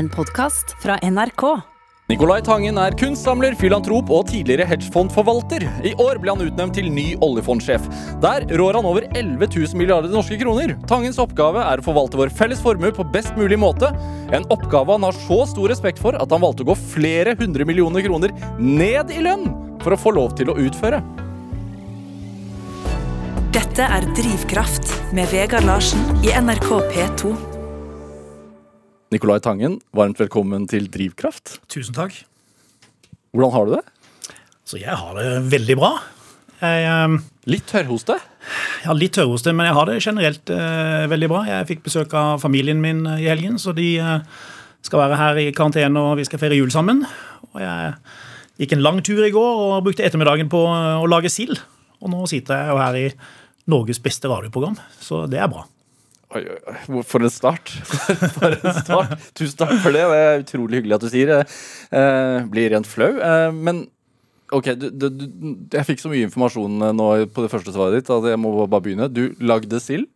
En podkast fra NRK. Nicolai Tangen er kunstsamler, filantrop og tidligere hedgefondforvalter. I år ble han utnevnt til ny oljefondsjef. Der rår han over 11 000 milliarder norske kroner. Tangens oppgave er å forvalte vår felles formue på best mulig måte. En oppgave han har så stor respekt for at han valgte å gå flere hundre millioner kroner ned i lønn for å få lov til å utføre. Dette er Drivkraft med Vegard Larsen i NRK P2. Nicolai Tangen, varmt velkommen til Drivkraft. Tusen takk. Hvordan har du det? Så jeg har det veldig bra. Jeg, eh, Litt tørrhoste? Ja, litt tørrhoste, men jeg har det generelt eh, veldig bra. Jeg fikk besøk av familien min eh, i helgen, så de eh, skal være her i karantene, og vi skal feire jul sammen. Og jeg gikk en lang tur i går og brukte ettermiddagen på eh, å lage sild. Og nå sitter jeg jo her i Norges beste radioprogram, så det er bra. Oi, oi, For en start. For en start. Tusen takk for det. Det er utrolig hyggelig at du sier det. Eh, blir rent flau. Eh, men ok, du, du, du, jeg fikk så mye informasjon eh, nå på det første svaret ditt at jeg må bare begynne. Du lagde sild.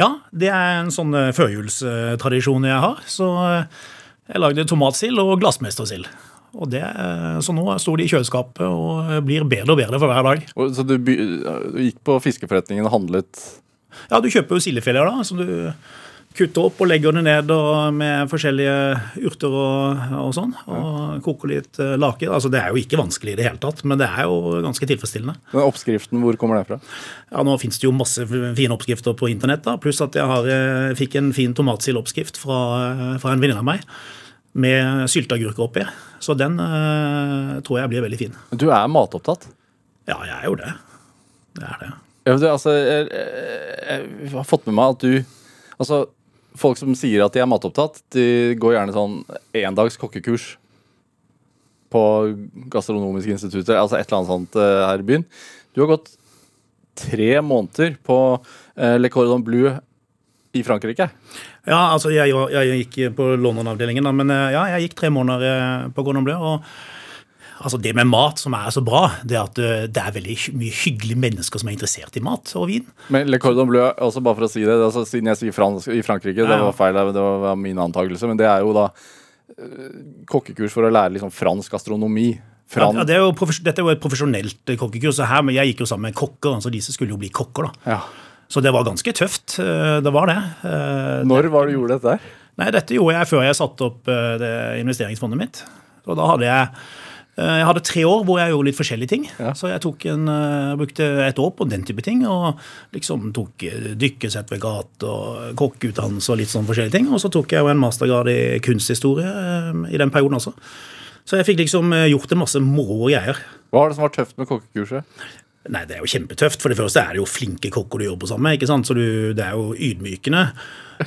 Ja, det er en sånn eh, førjulstradisjon jeg har. Så eh, jeg lagde tomatsild og glassmestersild. Og det, så nå står de i kjøleskapet og blir bedre og bedre for hver dag. Og, så du, du gikk på fiskeforretningen og handlet Ja, du kjøper jo sildefileter da, som du kutter opp og legger det ned og med forskjellige urter og, og sånn. Og koker litt eh, lake. Altså, det er jo ikke vanskelig i det hele tatt, men det er jo ganske tilfredsstillende. Men oppskriften. Hvor kommer det fra? Ja, Nå finnes det jo masse fine oppskrifter på internett, da, pluss at jeg har, eh, fikk en fin tomatsildeoppskrift fra, eh, fra en venninne av meg. Med sylteagurker oppi. Så den eh, tror jeg blir veldig fin. Du er matopptatt. Ja, jeg er jo det. Det er det. Ja, det, altså, jeg, jeg, jeg har fått med meg at du Altså, folk som sier at de er matopptatt, de går gjerne sånn endags kokkekurs på Gastronomisk institutt, altså et eller annet sånt eh, her i byen. Du har gått tre måneder på eh, Le Cordon Bleu i Frankrike. Ja, altså jeg, jeg gikk på London-avdelingen, men eh, ja, jeg gikk tre måneder på Cordon Bleu. og altså Det med mat som er så bra, det er at eh, det er veldig mye hyggelige mennesker som er interessert i mat og vin. Men Le Cordon Bleu, også bare for å si det, altså, siden jeg sier fransk i Frankrike, det Ja, var feil, det var min antakelse, men det er jo da eh, kokkekurs for å lære liksom fransk gastronomi. Fran Ja, det er jo dette er jo et profesjonelt eh, kokkekurs, her, men jeg gikk jo sammen med kokker, så disse skulle jo bli kokker. da. ja. Så det var ganske tøft. Det var det. Når var det du gjorde dette? Nei, dette gjorde jeg før jeg satte opp det investeringsfondet mitt. Og da hadde jeg jeg hadde tre år hvor jeg gjorde litt forskjellige ting. Ja. Så jeg en, eh, brukte et år på den type ting. Og liksom tok dykkesett ved gata og kokkeutdannelse og litt sånn forskjellige ting. Og så tok jeg jo en mastergrad i kunsthistorie eh, i den perioden også. Så jeg fikk liksom eh, gjort en masse moro greier. Hva var det som var tøft med kokkekurset? Nei, det er jo kjempetøft. For det første er det jo flinke kokker du jobber sammen med. ikke sant? Så du, det er jo ydmykende.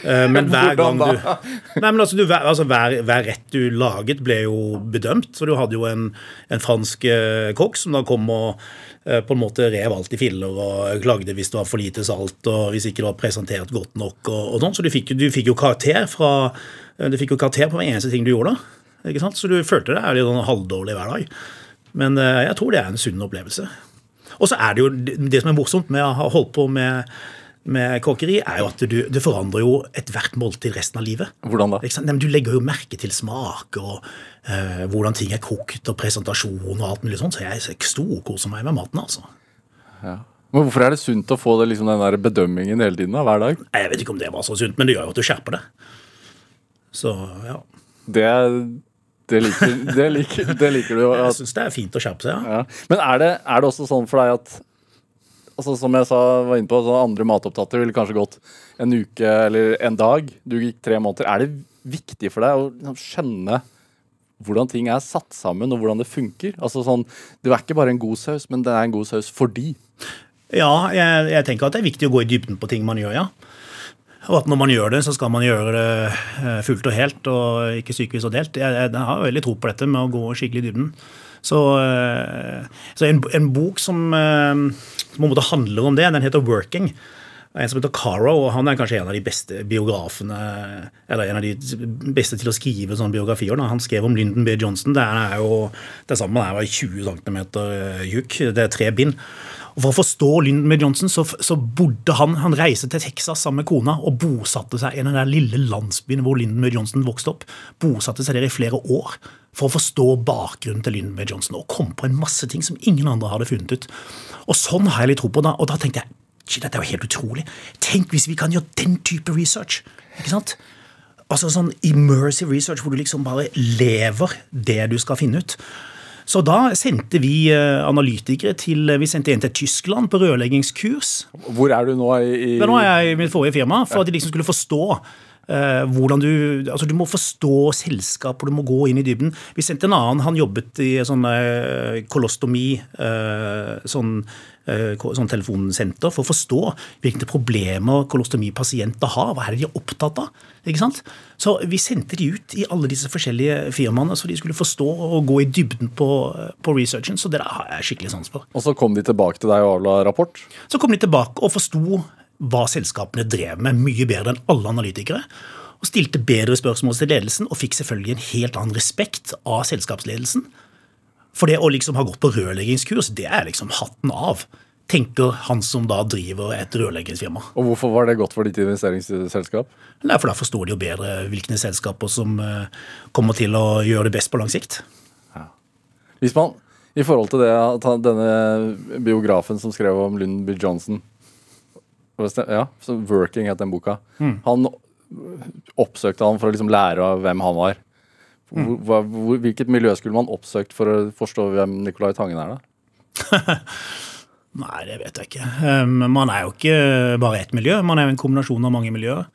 Eh, Men hver gang du Nei, men altså, du, altså hver, hver rett du laget, ble jo bedømt. Så du hadde jo en, en fransk eh, kokk som da kom og eh, på en måte rev alt i filler og klagde hvis det var for lite salt og hvis ikke det var presentert godt nok. og, og sånn. Så du fikk, du fikk jo karakter fra du fikk jo karakter på hver eneste ting du gjorde. Ikke sant? Så du følte deg litt sånn halvdårlig hver dag. Men jeg tror det er en sunn opplevelse. Og så er det jo det som er morsomt med å ha holdt på med, med kokkeri, er jo at du, det forandrer jo ethvert måltid resten av livet. Hvordan da? Nei, du legger jo merke til smak og eh, hvordan ting er kokt, og presentasjon og alt mulig sånt. Så jeg storkoser meg med maten, altså. Ja. Men hvorfor er det sunt å få det, liksom, den der bedømmingen hele tiden, da, hver dag? Nei, Jeg vet ikke om det var så sunt, men det gjør jo at du skjerper det. Så ja. Det, det, liker, det, liker, det liker du jo. Jeg syns det er fint å skjerpe seg, ja. ja. Men er det, er det også sånn for deg at altså Som jeg sa, var inne på, så andre matopptatte ville kanskje gått en uke eller en dag. Du gikk tre måneder. Er det viktig for deg å liksom skjønne hvordan ting er satt sammen, og hvordan det funker? Altså sånn, Det er ikke bare en god saus, men det er en god saus fordi. Ja, jeg, jeg tenker at det er viktig å gå i dybden på ting man gjør, ja. Og at når man gjør det, så skal man gjøre det eh, fullt og helt, og ikke stykkevis og delt. Jeg, jeg har veldig tro på dette med å gå skikkelig i dybden. Så, eh, så en, en bok som, eh, som handler om det, den heter 'Working'. En som heter Caro, og han er kanskje en av de beste biografene Eller en av de beste til å skrive sånne biografier. Han skrev om Lyndon B. Johnson. Det er jo det samme, det er 20 cm tjukk. Det er tre bind. Og For å forstå Lyndon Johnson så, så bodde han han reiste til Texas sammen med kona og bosatte seg i den der lille landsbyen hvor Lyndon Johnson vokste opp. Bosatte seg der i flere år for å forstå bakgrunnen til Lyndon Johnson og kom på en masse ting som ingen andre hadde funnet ut. Og Sånn har jeg litt tro på. da, Og da tenkte jeg shit, dette er jo helt utrolig. Tenk hvis vi kan gjøre den type research. ikke sant? Altså sånn immersive research hvor du liksom bare lever det du skal finne ut. Så da sendte vi eh, analytikere til Vi sendte en til Tyskland på rørleggingskurs. Hvor er du nå i, Men nå er jeg i mitt forrige firma for at de liksom skulle forstå eh, hvordan du Altså du må forstå selskap, og du må gå inn i dybden. Vi sendte en annen, han jobbet i sånn eh, kolostomi, eh, sånn, eh, sånn telefonsenter, for å forstå hvilke problemer kolostomipasienter har. Hva er det de er opptatt av? Ikke sant? Så vi sendte de ut i alle disse forskjellige firmaene, så de skulle forstå og gå i dybden på, på researchen. Så det der har jeg skikkelig sans for. Og så kom de tilbake til deg og avla rapport? Så kom de tilbake og forsto hva selskapene drev med, mye bedre enn alle analytikere. Og stilte bedre spørsmål til ledelsen, og fikk selvfølgelig en helt annen respekt av selskapsledelsen. For det å liksom ha gått på rørleggingskurs, det er liksom hatten av, tenker han som da driver et rørleggingsfirma. Og hvorfor var det godt for ditt investeringsselskap? Nei, For da forstår de jo bedre hvilke selskaper som eh, kommer til å gjøre det best på lang sikt. Hvis man, I forhold til det at denne biografen som skrev om Lundby. Johnson Ja, 'Working' het den boka. Han oppsøkte han for å liksom lære av hvem han var. Hvor, hva, hvor, hvilket miljø skulle man oppsøkt for å forstå hvem Nicolai Tangen er, da? Nei, det vet jeg ikke. Um, Man er jo ikke bare ett miljø, man er jo en kombinasjon av mange miljøer.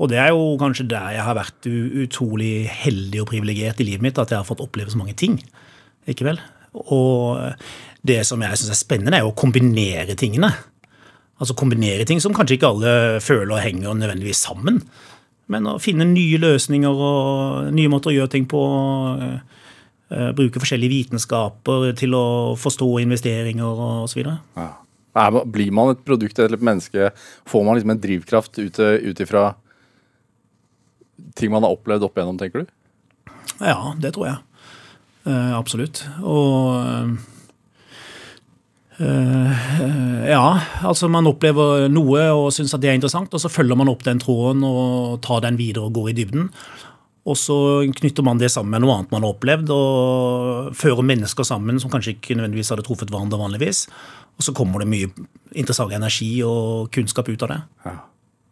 Og det er jo kanskje der jeg har vært utrolig heldig og privilegert i livet mitt, at jeg har fått oppleve så mange ting. Ikke vel? Og det som jeg syns er spennende, er jo å kombinere tingene. Altså kombinere ting som kanskje ikke alle føler henger nødvendigvis sammen. Men å finne nye løsninger og nye måter å gjøre ting på. eh, eh, Bruke forskjellige vitenskaper til å forstå investeringer osv. Ja. Blir man et produkt eller et menneske? Får man liksom en drivkraft ut ifra ting man har opplevd opp igjennom, tenker du? Ja, det tror jeg. Eh, absolutt. Og Ja, altså man opplever noe og syns at det er interessant, og så følger man opp den tråden og tar den videre og går i dybden. Og så knytter man det sammen med noe annet man har opplevd, og fører mennesker sammen som kanskje ikke nødvendigvis hadde truffet hverandre vanligvis. Og så kommer det mye interessant energi og kunnskap ut av det.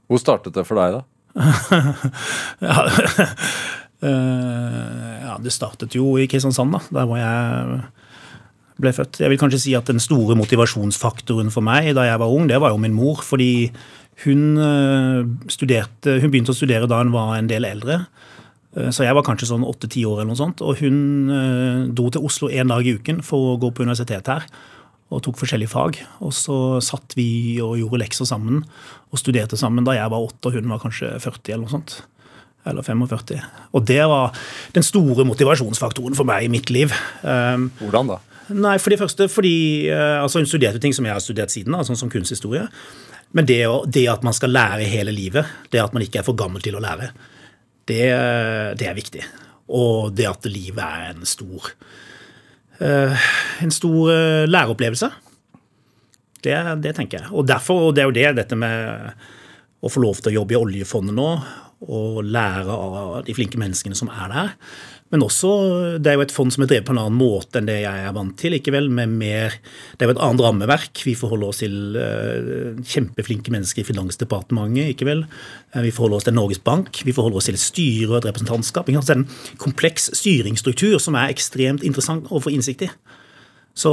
Hvor startet det for deg, da? Ja, Eh, ja, det startet jo i Kristiansand, da, der var jeg ble født. Jeg vil kanskje si at den store motivasjonsfaktoren for meg da jeg var ung, det var jo min mor. Fordi hun, eh, studerte, hun begynte å studere da hun var en del eldre. Eh, Så jeg var kanskje sånn åtte-ti år, eller noe sånt, og hun eh, dro til Oslo én dag i uken for å gå på universitetet her. Og tok forskjellige fag. Og så satt vi og gjorde lekser sammen og studerte sammen da jeg var åtte og hun var kanskje 40 eller noe sånt. Eller 45. Og det var den store motivasjonsfaktoren for meg i mitt liv. Hvordan da? Nei, for det første fordi eh, altså Hun studerte ting som jeg har studert siden, da, sånn som kunsthistorie. Men det, det at man skal lære hele livet, det at man ikke er for gammel til å lære, det, det er viktig. Og det at livet er en stor eh, en stor eh, læreopplevelse. Det, det tenker jeg. Og derfor, og det er jo det, dette med å få lov til å jobbe i oljefondet nå, og lære av de flinke menneskene som er der. Men også, det er jo et fond som er drevet på en annen måte enn det jeg er vant til. ikke vel, med mer, Det er jo et annet rammeverk. Vi forholder oss til uh, kjempeflinke mennesker i Finansdepartementet. ikke vel. Eh, Vi forholder oss til Norges Bank. Vi forholder oss til et styre og et representantskap. ikke? Så det er en kompleks styringsstruktur som er ekstremt interessant å få innsikt i. Så,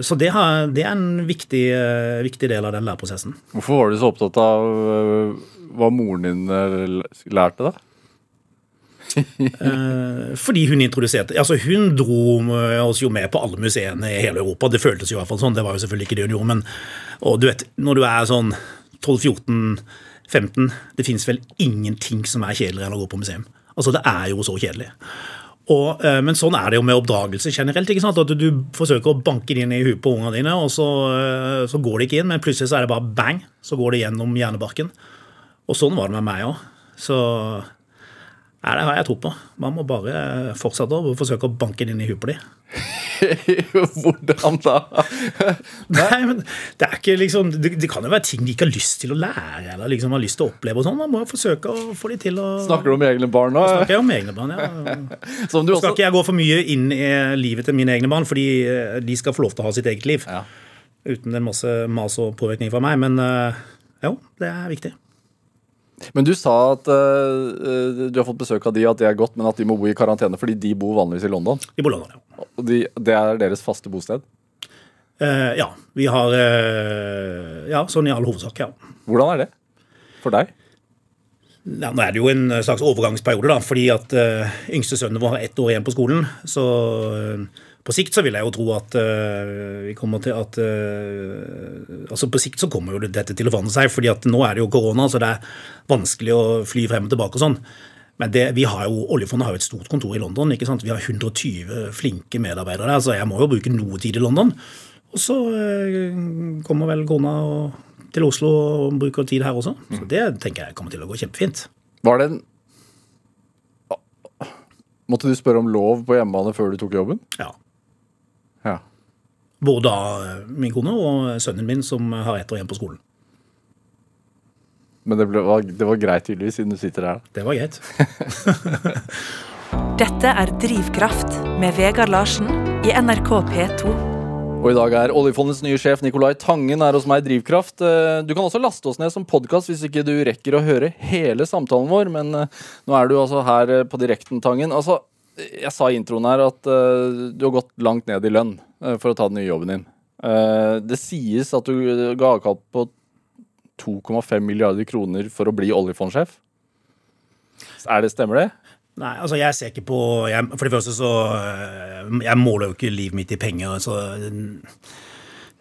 så det, har, det er en viktig, uh, viktig del av den læreprosessen. Hvorfor var du så opptatt av hva moren din lærte, da? Eh, Fordi hun introduserte altså Hun dro oss jo med på alle museene i hele Europa. Det føltes jo i hvert fall sånn. Det var jo selvfølgelig ikke det hun gjorde. Men og du vet, når du er sånn 12-14-15 Det fins vel ingenting som er kjedeligere enn å gå på museum. Altså, det er jo så kjedelig. Og, eh, men sånn er det jo med oppdragelse generelt. ikke sant? At du forsøker å banke det inn i huet på ungene dine, og så, eh, så går det ikke inn, men plutselig så er det bare bang, så går det gjennom hjernebarken. Og sånn var det med meg òg. Så Nei, det har jeg tro på. Man må bare fortsette å forsøke å banke det inn i huet på dem. Hvordan da? Nei, men det er ikke liksom det, det kan jo være ting de ikke har lyst til å lære eller liksom har lyst til å oppleve. og sånn, Man må forsøke å få de til å Snakker du om egne barn nå? Snakker jeg om egne barn, ja. Som du også... skal ikke jeg gå for mye inn i livet til mine egne barn, fordi eh, de skal få lov til å ha sitt eget liv. Ja. Uten en masse mas og påvirkning fra meg. Men eh, jo, det er viktig. Men du sa at uh, du har fått besøk av de, at det er godt, men at de må bo i karantene fordi de bor vanligvis i London. De bor I London, ja. Og de, det er deres faste bosted. Uh, ja. Vi har uh, Ja, sånn i all hovedsak, ja. Hvordan er det for deg? Ja, nå er det jo en slags overgangsperiode, da, fordi at yngste sønnen vår har ett år igjen på skolen. Så på sikt så vil jeg jo tro at uh, vi kommer til at Altså på sikt så kommer jo dette til å forandre seg, fordi at nå er det jo korona, så det er vanskelig å fly frem og tilbake og sånn. Men det, vi har jo, Oljefondet har jo et stort kontor i London. ikke sant? Vi har 120 flinke medarbeidere der, så jeg må jo bruke noe tid i London. Og så kommer vel kona og til Oslo og bruker tid her også. Så det tenker jeg kommer til å gå kjempefint. Var det en Måtte du spørre om lov på hjemmebane før du tok jobben? Ja. Både av min kone og sønnen min, som har ett år igjen på skolen. Men det, ble, var, det var greit tydeligvis, siden du sitter her. Det var greit. Dette er Drivkraft med Vegard Larsen i NRK P2. Og i dag er oljefondets nye sjef Nicolai Tangen er hos meg i Drivkraft. Eh, Du kan også laste oss ned som podkast hvis ikke du rekker å høre hele samtalen vår, men eh, nå er du altså her eh, på direkten, Tangen. Altså, jeg sa i introen her at uh, du har gått langt ned i lønn uh, for å ta den nye jobben din. Uh, det sies at du ga avkall på 2,5 milliarder kroner for å bli oljefondsjef. Er det, stemmer det? Nei, altså jeg ser ikke på jeg, For det første så Jeg måler jo ikke livet mitt i penger. Så, øh,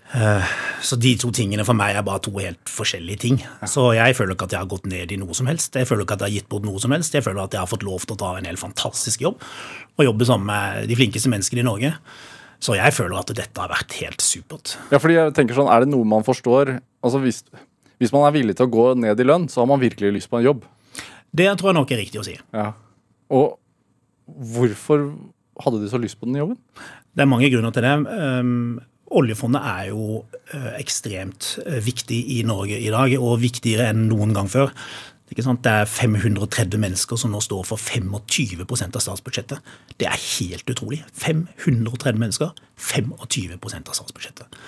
så de to tingene for meg er bare to helt forskjellige ting. Så jeg føler ikke at jeg har gått ned i noe som helst. Jeg føler ikke at jeg har gitt bort noe som helst. Jeg føler at jeg har fått lov til å ta en helt fantastisk jobb og jobbe sammen med de flinkeste menneskene i Norge. Så jeg føler at dette har vært helt supert. Ja, fordi jeg tenker sånn, Er det noe man forstår Altså hvis, hvis man er villig til å gå ned i lønn, så har man virkelig lyst på en jobb. Det tror jeg nok er riktig å si. Ja. Og hvorfor hadde du så lyst på den jobben? Det er mange grunner til det. Um, oljefondet er jo uh, ekstremt uh, viktig i Norge i dag, og viktigere enn noen gang før. Det er 530 mennesker som nå står for 25% av statsbudsjettet. Det er helt utrolig. 530 mennesker, 25% av statsbudsjettet.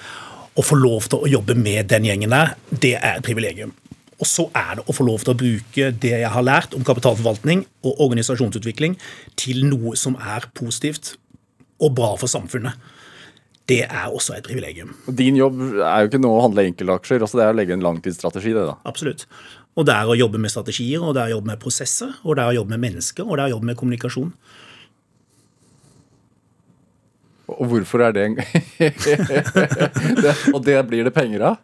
Å få lov til å jobbe med den gjengen der, det er et privilegium. Og så er det å få lov til å bruke det jeg har lært om kapitalforvaltning og organisasjonsutvikling til noe som er positivt og bra for samfunnet. Det er også et privilegium. Din jobb er jo ikke nå å handle enkeltaksjer, altså det er å legge en langtidsstrategi. det da. Absolutt. Og det er å jobbe med strategier, og det er å jobbe med prosesser, og det er å jobbe med mennesker, og det er å jobbe med kommunikasjon. Og hvorfor er det en det, Og det blir det penger av?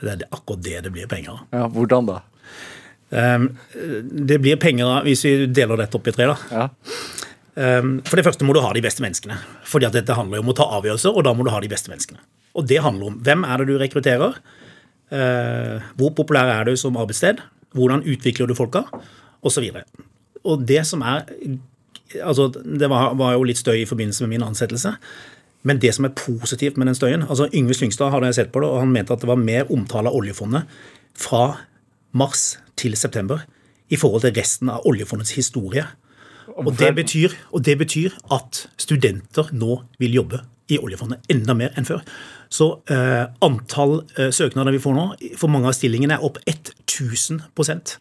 Det er akkurat det det blir penger av. Ja, Hvordan da? Um, det blir penger av hvis vi deler dette opp i tre. da. Ja. Um, for det første må du ha de beste menneskene. Fordi at dette handler jo om å ta avgjørelser, og da må du ha de beste menneskene. Og det handler om hvem er det du rekrutterer, uh, hvor populær er du som arbeidssted, hvordan utvikler du folka, osv. Og, og det som er altså Det var, var jo litt støy i forbindelse med min ansettelse. Men det som er positivt med den støyen altså Yngve Slyngstad hadde jeg sett på det, og han mente at det var mer omtale av oljefondet fra mars til september i forhold til resten av oljefondets historie. Og det, betyr, og det betyr at studenter nå vil jobbe i oljefondet enda mer enn før. Så eh, antall eh, søknader vi får nå, for mange av stillingene er opp 1000%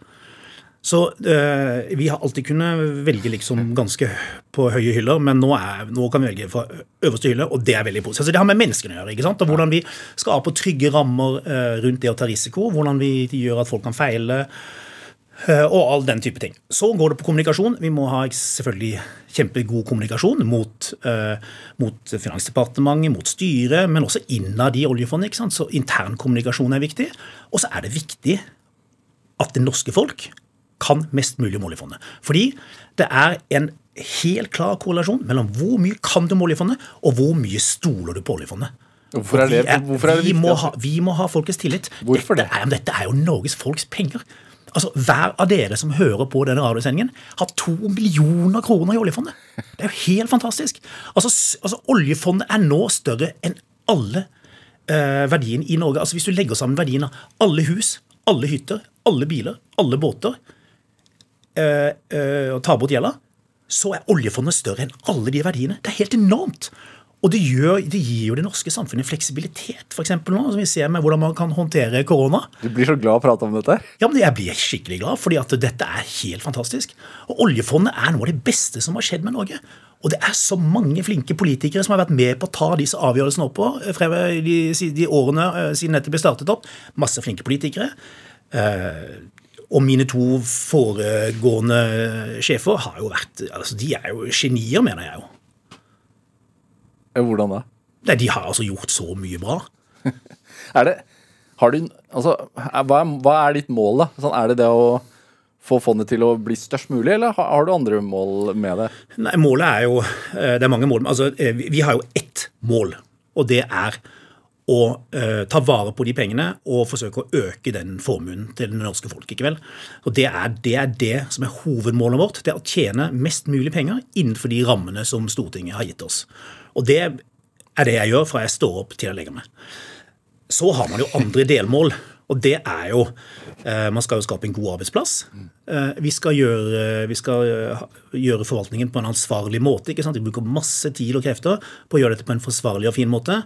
så øh, vi har alltid kunnet velge liksom ganske på høye hyller, men nå, er, nå, kan vi velge fra øverste hylle, og det er veldig positivt. Så det har med menneskene å gjøre. ikke sant? Og Hvordan vi skaper trygge rammer øh, rundt det å ta risiko. Hvordan vi gjør at folk kan feile. Øh, og all den type ting. Så går det på kommunikasjon. Vi må ha selvfølgelig kjempegod kommunikasjon mot, øh, mot Finansdepartementet, mot styret, men også innad i oljefondet. ikke sant? Så intern kommunikasjon er viktig. Og så er det viktig at det norske folk kan mest mulig om oljefondet. Fordi det er en helt klar korrelasjon mellom hvor mye kan du om oljefondet, og hvor mye stoler du på oljefondet. Hvorfor er det, Vi er- hvorfor er det vi, viktig? må altså? ha, vi må ha folkets tillit. Hvorfor dette Er, dette er jo Norges folks penger. Altså, Hver av dere som hører på denne radiosendingen, har to millioner kroner i oljefondet. Det er jo helt fantastisk. Altså, altså Oljefondet er nå større enn alle eh, verdiene i Norge. Altså Hvis du legger sammen verdien av alle hus, alle hytter, alle biler, alle båter, eh, eh, og tar bort gjelda, så er oljefondet større enn alle de verdiene. Det er helt enormt. Og det, gjør, det, gir jo det norske samfunnet fleksibilitet, f.eks. nå, som vi ser med hvordan man kan håndtere korona. Du blir så glad av å prate om dette? Ja, men Jeg blir skikkelig glad, fordi at dette er helt fantastisk. Og Oljefondet er noe av det beste som har skjedd med Norge. Og det er så mange flinke politikere som har vært med på å ta disse avgjørelsene opp på de, de årene eh, siden dette ble startet opp. Masse flinke politikere. Eh, og mine to foregående sjefer har jo vært altså De er jo genier, mener jeg jo. Hvordan da? Nei, De har altså gjort så mye bra. er det, har du, altså, hva, er, hva er ditt mål, da? Sånn, er det det å få fondet til å bli størst mulig, eller har du andre mål med det? Nei, Målet er jo eh, Det er mange mål. Altså, eh, vi har jo ett mål, og det er å uh, ta vare på de pengene og forsøke å øke den formuen til det norske folk. ikke vel? Og det er, det er, det som er hovedmålet vårt. Det er å tjene mest mulig penger innenfor de rammene som Stortinget har gitt oss. Og det er det jeg gjør fra jeg står opp til jeg legger meg. Så har man jo andre delmål, og det er jo eh, Man skal jo skape en god arbeidsplass. Eh, vi, skal gjøre, vi skal eh, gjøre forvaltningen på en ansvarlig måte. ikke sant? Vi bruker masse tid og krefter på å gjøre dette på en forsvarlig og fin måte.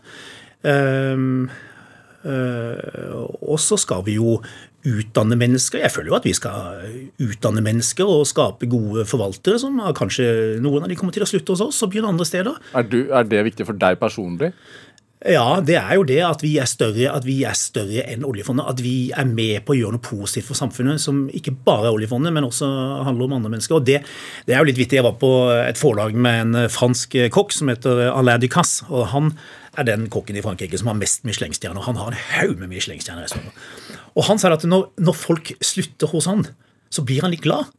Og så skal vi jo utdanne mennesker. Jeg føler jo at vi skal utdanne mennesker og skape gode forvaltere. som Kanskje noen av de kommer til å slutte hos oss og begynne andre steder. Er, du, er det viktig for deg personlig? Ja, det er jo det at vi er større, at vi er større enn oljefondet. At vi er med på å gjøre noe positivt for samfunnet, som ikke bare er oljefondet, men også handler om andre mennesker. Og det, det er jo litt vittig. Jeg var på et forlag med en fransk kokk som heter Alain Ducasse. og han er den kokken i Frankrike som har mest Michelin-stjerner. Han har en haug med Michelin-stjerner. Og han sa at når, når, folk slutter hos han, så blir han litt glad.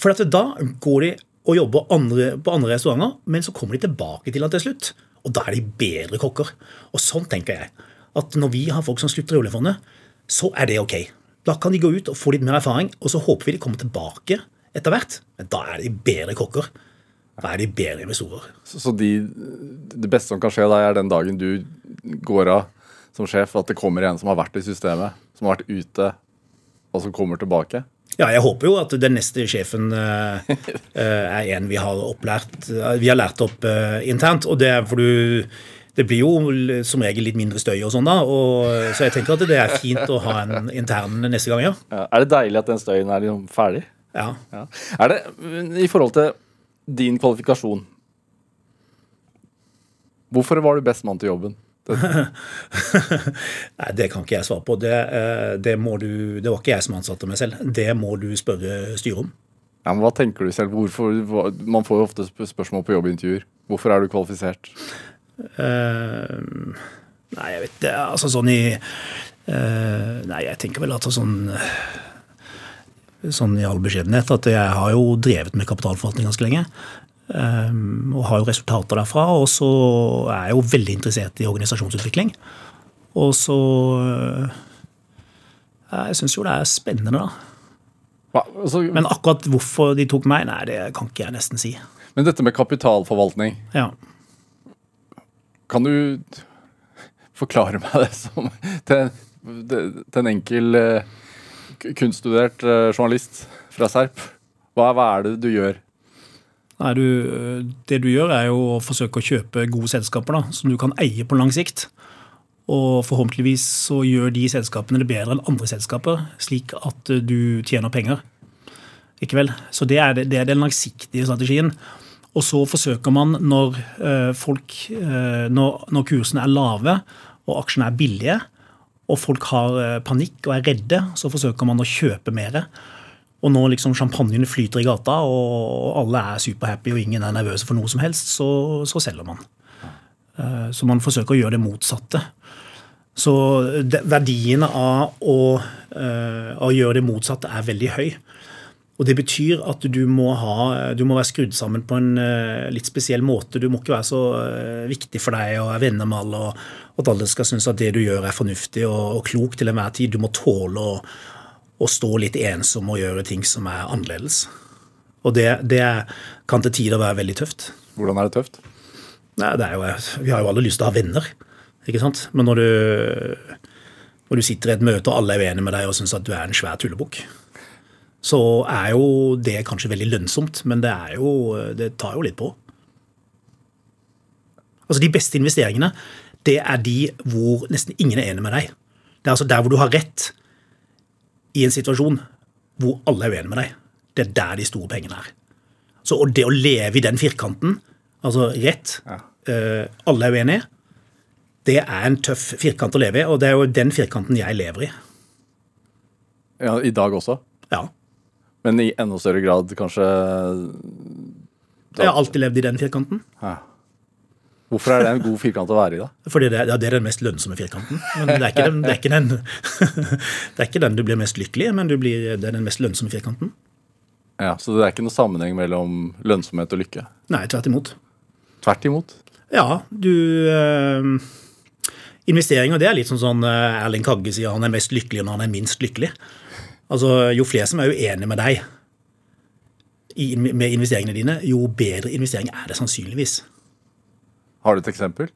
For da går de og jobber andre, på andre restauranter, men så kommer de tilbake til han til slutt. Og da er de bedre kokker. Og sånn tenker jeg. At når vi har folk som slutter i oljefondet, så er det ok. Da kan de gå ut og få litt mer erfaring, og så håper vi de kommer tilbake etter hvert. Men da er de bedre kokker. Da er de bedre investorer. Så, så de, det beste som kan skje deg, er den dagen du går av som sjef, at det kommer en som har vært i systemet, som har vært ute, og som kommer tilbake? Ja, jeg håper jo at den neste sjefen uh, er en vi har opplært Vi har lært opp uh, internt. og det er for du det blir jo som regel litt mindre støy og sånn, da. Og, så jeg tenker at det er fint å ha en intern neste gang, ja. ja er det deilig at den støyen er liksom ferdig? Ja. ja. Er det, i forhold til din kvalifikasjon Hvorfor var du best mann til jobben? Nei, Det kan ikke jeg svare på. Det, eh, det, du, det, var ikke jeg som ansatte meg selv. Det må du spørre styret om. Ja, men Hva tenker du selv? Hvorfor, man får jo ofte spørsmål på jobbintervjuer. Hvorfor er du kvalifisert? Uh, nei, jeg vet det. Altså sånn i uh, Nei, jeg tenker vel at sånn Sånn i all beskjedenhet at jeg har jo drevet med kapitalforvaltning ganske lenge. Ehm, og har jo resultater derfra. Og så er jeg jo veldig interessert i organisasjonsutvikling. Og så eh, Jeg syns jo det er spennende, da. Hva, altså, men akkurat hvorfor de tok meg, nei, det kan ikke jeg nesten si. Men dette med kapitalforvaltning, ja. kan du forklare meg det som til, til en enkel uh, kunststudert uh, journalist fra Serp? Hva, hva er det du gjør? Nei, du, det du gjør, er jo å forsøke å kjøpe gode selskaper da, som du kan eie på lang sikt. Og forhåpentligvis så gjør de selskapene det bedre enn andre selskaper, slik at du tjener penger. Ikke vel? Så det er, det er den langsiktige strategien. Og så forsøker man, når, eh, folk, eh, når, når kursene er lave og aksjene er billige, og folk har eh, panikk og er redde, så forsøker man å kjøpe mer. Og når liksom champagnen flyter i gata, og alle er superhappy og ingen er nervøse for noe som helst, så, så selger man. Eh, så man forsøker å gjøre det motsatte. Så verdiene verdien av å, uh, å, gjøre det motsatte er veldig høy. Og det betyr at du må, ha, du må være skrudd sammen på en uh, litt spesiell måte. Du må ikke være så viktig for deg og er venner med alle, og, at alle skal synes at det du gjør er fornuftig og, og klokt til enhver tid. Du må tåle å å stå litt ensom og gjøre ting som er annerledes. Og det, det kan til tider være veldig tøft. Hvordan er det tøft? Nei, det er jo, vi har jo alle lyst til å ha venner, ikke sant? Men når du, når du sitter i et møte og alle er uenige med deg og syns at du er en svær tullebukk, så er jo det kanskje veldig lønnsomt, men det, er jo, det tar jo litt på. Altså De beste investeringene det er de hvor nesten ingen er enig med deg. Det er altså der hvor du har rett i en situasjon hvor alle er uenige med deg. Det er der de store pengene er. Så og det å leve i den firkanten, altså rett, Ja. uh, alle er uenige, det er en tøff firkant å leve i, og det er jo den firkanten jeg lever i. Ja, I dag også? Ja. Men i enda større grad kanskje Jeg har alltid levd i den firkanten. ja. Hvorfor er det en god firkant å være i, da? Fordi det, ja, det er den mest lønnsomme firkanten. Men det er ikke den, det er ikke den, det er ikke den du blir mest lykkelig i, men du blir, det er den mest lønnsomme firkanten. Ja, Så det er ikke noe sammenheng mellom lønnsomhet og lykke? Nei, tvert imot. Tvert imot. Ja, du øh, Investeringer det er litt sånn sånn eh, Erling Kagge sier han er mest lykkelig når han er minst lykkelig. Altså, Jo flere som er uenige med deg i, med investeringene dine, jo bedre investering er det sannsynligvis. Har du et eksempel?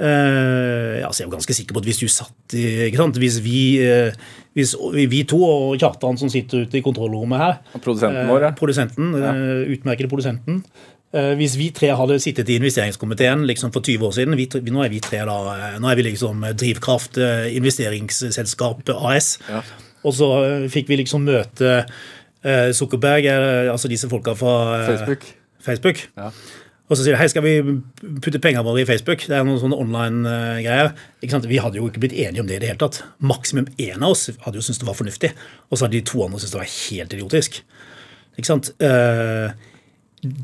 Uh, altså jeg er jo ganske sikker på at hvis du satt ikke sant? Hvis vi, uh, hvis vi, to og Kjartan som sitter ute i kontrollrommet her Og produsenten vår, ja. Uh, Produsenten, eh, utmerkede produsenten. Hvis vi tre hadde sittet i investeringskomiteen liksom for 20 år siden vi, Nå er vi tre da, nå er vi liksom Drivkraft investeringsselskap AS. Ja. Og så fikk vi liksom møte Zuckerberg, altså disse folka fra Facebook? Facebook. Ja. Og så sier de hei, skal vi putte pengene våre i Facebook? Det er noen sånne online-greier. Sant? Vi hadde jo ikke blitt enige om det i det hele tatt. Maksimum én av oss hadde jo syntes det var fornuftig, og så hadde de to andre syntes det var helt idiotisk. Ikke sant? Eh,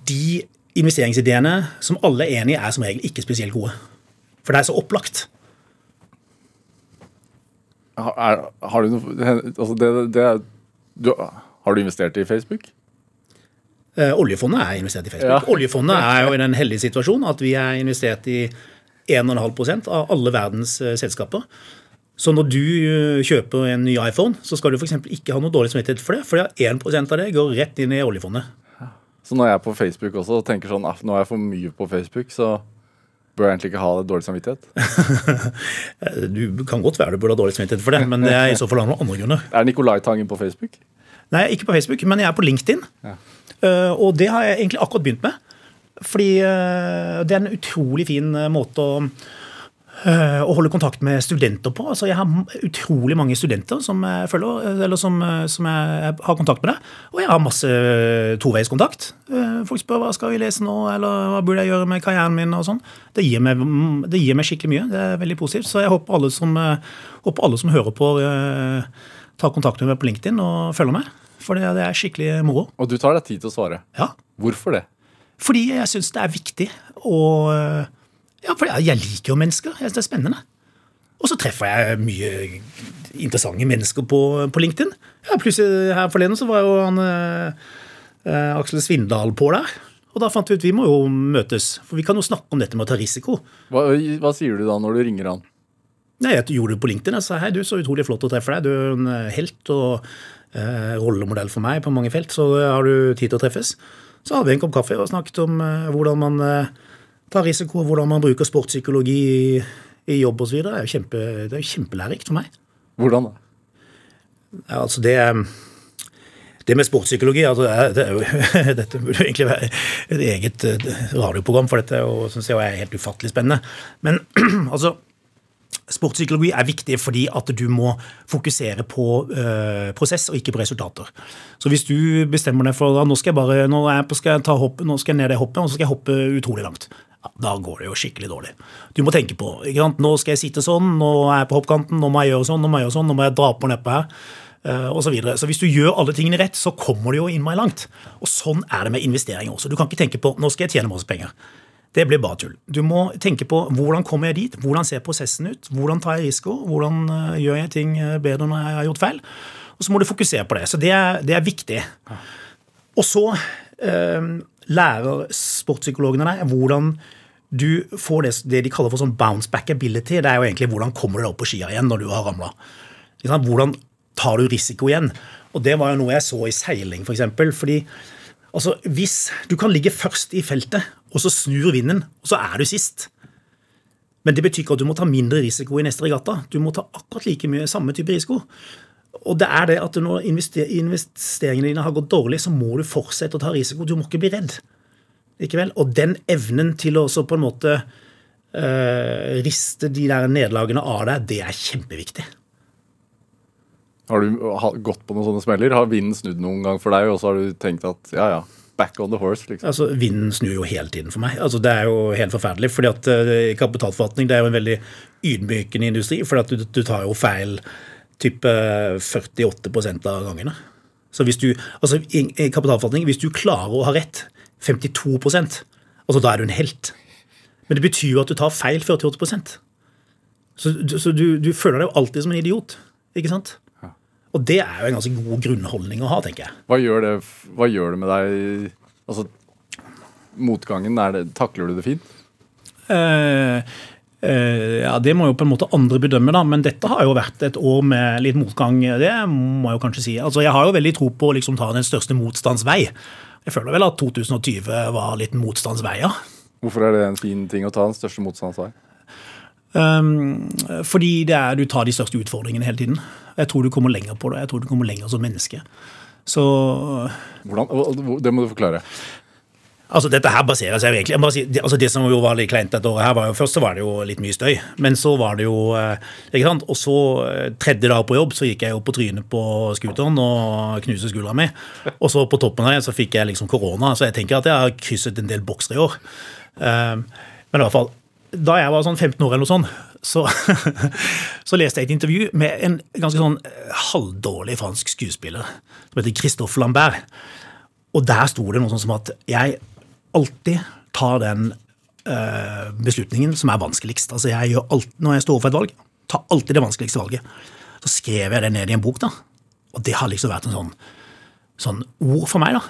De investeringsideene som alle er enig i, er som regel ikke spesielt gode. For det er så opplagt. Har, er, har du noe altså det, det du, Har du investert i Facebook? Eh, Oljefondet er investert i Facebook. Ja. Oljefondet er jo i den heldige situasjonen at vi er investert i 1,5% av alle verdens eh, selskaper. Så når du eh, kjøper en ny iPhone, så skal du f.eks. ikke ha noe dårlig samvittighet for det, for 1% av det går rett inn i oljefondet. Så når jeg er på Facebook også og tenker sånn at nå er jeg for mye på Facebook, så bør jeg egentlig ikke ha det dårlig samvittighet. Du kan godt være du burde ha dårlig samvittighet for det, men det er i så fall av noen andre grunner. Er Nicolai Tangen på Facebook? Nei, ikke på Facebook, men jeg er på LinkedIn. Ja. Eh, og det har jeg egentlig akkurat begynt med. Fordi eh, det er en utrolig fin eh, måte å, å holde kontakt med studenter på. Altså, jeg har utrolig mange studenter som jeg følger, som, som jeg har kontakt med det. Og jeg har masse toveiskontakt. Folk spør hva skal vi lese nå, eller hva burde jeg gjøre med karrieren min. og sånn. Det det gir meg skikkelig mye. Det er veldig positivt. Så jeg håper alle som, håper alle som hører på, tar kontakt med meg på LinkedIn og følge meg. For det, det er skikkelig moro. Og du tar deg tid til å svare. Ja. Hvorfor det? Fordi jeg syns det er viktig Og Ja, for jeg liker jo mennesker. Jeg synes det er spennende. Og så treffer jeg mye interessante mennesker på, på LinkedIn. Ja, plutselig her forleden så var jo han eh, Aksel Svindal på der. Og da fant vi ut vi må jo møtes, for vi kan jo snakke om dette med å ta risiko. Hva, hva sier du da når du ringer han? Nei, Jeg gjorde det på LinkedIn. Jeg sa hei, du, så utrolig flott å treffe deg. Du er en eh, helt og eh, rollemodell for meg på mange felt, så eh, har du tid til å treffes. Så hadde vi en kopp kaffe og snakket om eh, hvordan man eh, tar risiko, hvordan man bruker sportspsykologi i, i jobb osv. Det er jo kjempe, det er kjempelærerikt for meg. Hvordan da? Ja, altså det, det med sportspsykologi altså det er, jo, Dette burde egentlig være et eget eh, radioprogram, for dette og, synes jeg er helt ufattelig spennende. Men altså Sportspsykologi er viktig fordi at du må fokusere på uh, prosess og ikke på resultater. Så hvis du bestemmer deg for at nå skal jeg bare, nå er jeg på, skal jeg ta hopp, nå skal jeg ned det hoppet, og så skal jeg hoppe utrolig langt. Ja, da går det jo skikkelig dårlig. Du må tenke på ikke sant? nå skal jeg sitte sånn, nå er jeg på hoppkanten, nå må jeg gjøre sånn, nå må jeg gjøre sånn, nå må jeg dra på nedpå her. eh, Og så, videre. så hvis du gjør alle tingene rett, så kommer du jo innmari langt. Og sånn er det med investeringer også. Du kan ikke tenke på nå skal jeg tjene masse penger. Det blir bare tull. Du må tenke på hvordan kommer jeg dit, hvordan ser prosessen ut, hvordan tar jeg risiko, hvordan eh, gjør jeg ting eh, bedre når jeg har gjort feil. Og så må du fokusere på det. Så det er, det er viktig. Og så eh, lærer sportspsykologene deg hvordan du får det, det de kaller for sånn bounce back ability. Det er jo egentlig hvordan kommer du deg opp på skia igjen når du har ramla. Hvordan tar du risiko igjen. Og det var jo noe jeg så i seiling, f.eks. For eksempel, fordi altså, hvis du kan ligge først i feltet, og så snur vinden, og så er du sist. Men det betyr ikke at du må ta mindre risiko i neste regatta. Du må ta akkurat like mye samme type risiko. Og det er det at når investeringene dine har gått dårlig, så må du fortsette å ta risiko. Du må ikke bli redd. Likevel. Og den evnen til å på en måte uh, riste de der nederlagene av deg, det er kjempeviktig. Har du gått på noen sånne smeller? Har vinden snudd noen gang for deg, og så har du tenkt at ja, ja, back on the horse? liksom? Altså, Vinden snur jo hele tiden for meg. Altså, Det er jo helt forferdelig. fordi at uh, Kapitalforvaltning det er jo en veldig ydmykende industri. fordi at du, du tar jo feil type 48% av gangene. Så hvis du, altså i, i kapitalforvaltning, hvis du klarer å ha rett 52% altså da er du en helt. Men det betyr jo at du tar feil 48 Så, så du, du føler deg jo alltid som en idiot. ikke sant? Og det er jo en ganske god grunnholdning å ha, tenker jeg. Hva gjør det, hva gjør det med deg Altså, motgangen, det, takler du det fint? Uh, uh, ja, Det må jo på en måte andre bedømme, da. Men dette har jo vært et år med litt motgang. Det må jeg jo kanskje si. Altså, Jeg har jo veldig tro på å liksom ta den største motstands vei. Jeg føler vel at 2020 var litt motstands vei, ja. Hvorfor er det en fin ting å ta den største motstands vei? Um, fordi det er, du tar de største utfordringene hele tiden. Jeg tror du kommer lenger på det. Jeg tror du kommer lenger som menneske. Så Hvordan? Det må du forklare. Altså, Dette her baserer seg egentlig si, det, altså det som jo var litt kleint dette året, her var jo først så var det jo litt mye støy. Men så var det jo eh, ikke sant? Og så, eh, tredje dag på jobb, så gikk jeg jo på trynet på scooteren og knuste skuldra mi. Og så på toppen av det så fikk jeg liksom korona, så jeg tenker at jeg har krysset en del bokser i år. Um, men i hvert fall, da jeg var sånn 15 år eller noe sånt, så, så, leste jeg et intervju med en ganske sånn eh, halvdårlig fransk skuespiller som heter Christophe Lambert. Og der sto det noe sånt som at jeg alltid tar den øh, beslutningen som er vanskeligst. Altså jeg gjør alt, Når jeg står overfor et valg, tar alltid det vanskeligste valget. Så skrev jeg det ned i en bok, da. Og det har liksom vært en sånn, sånn ord for meg. da.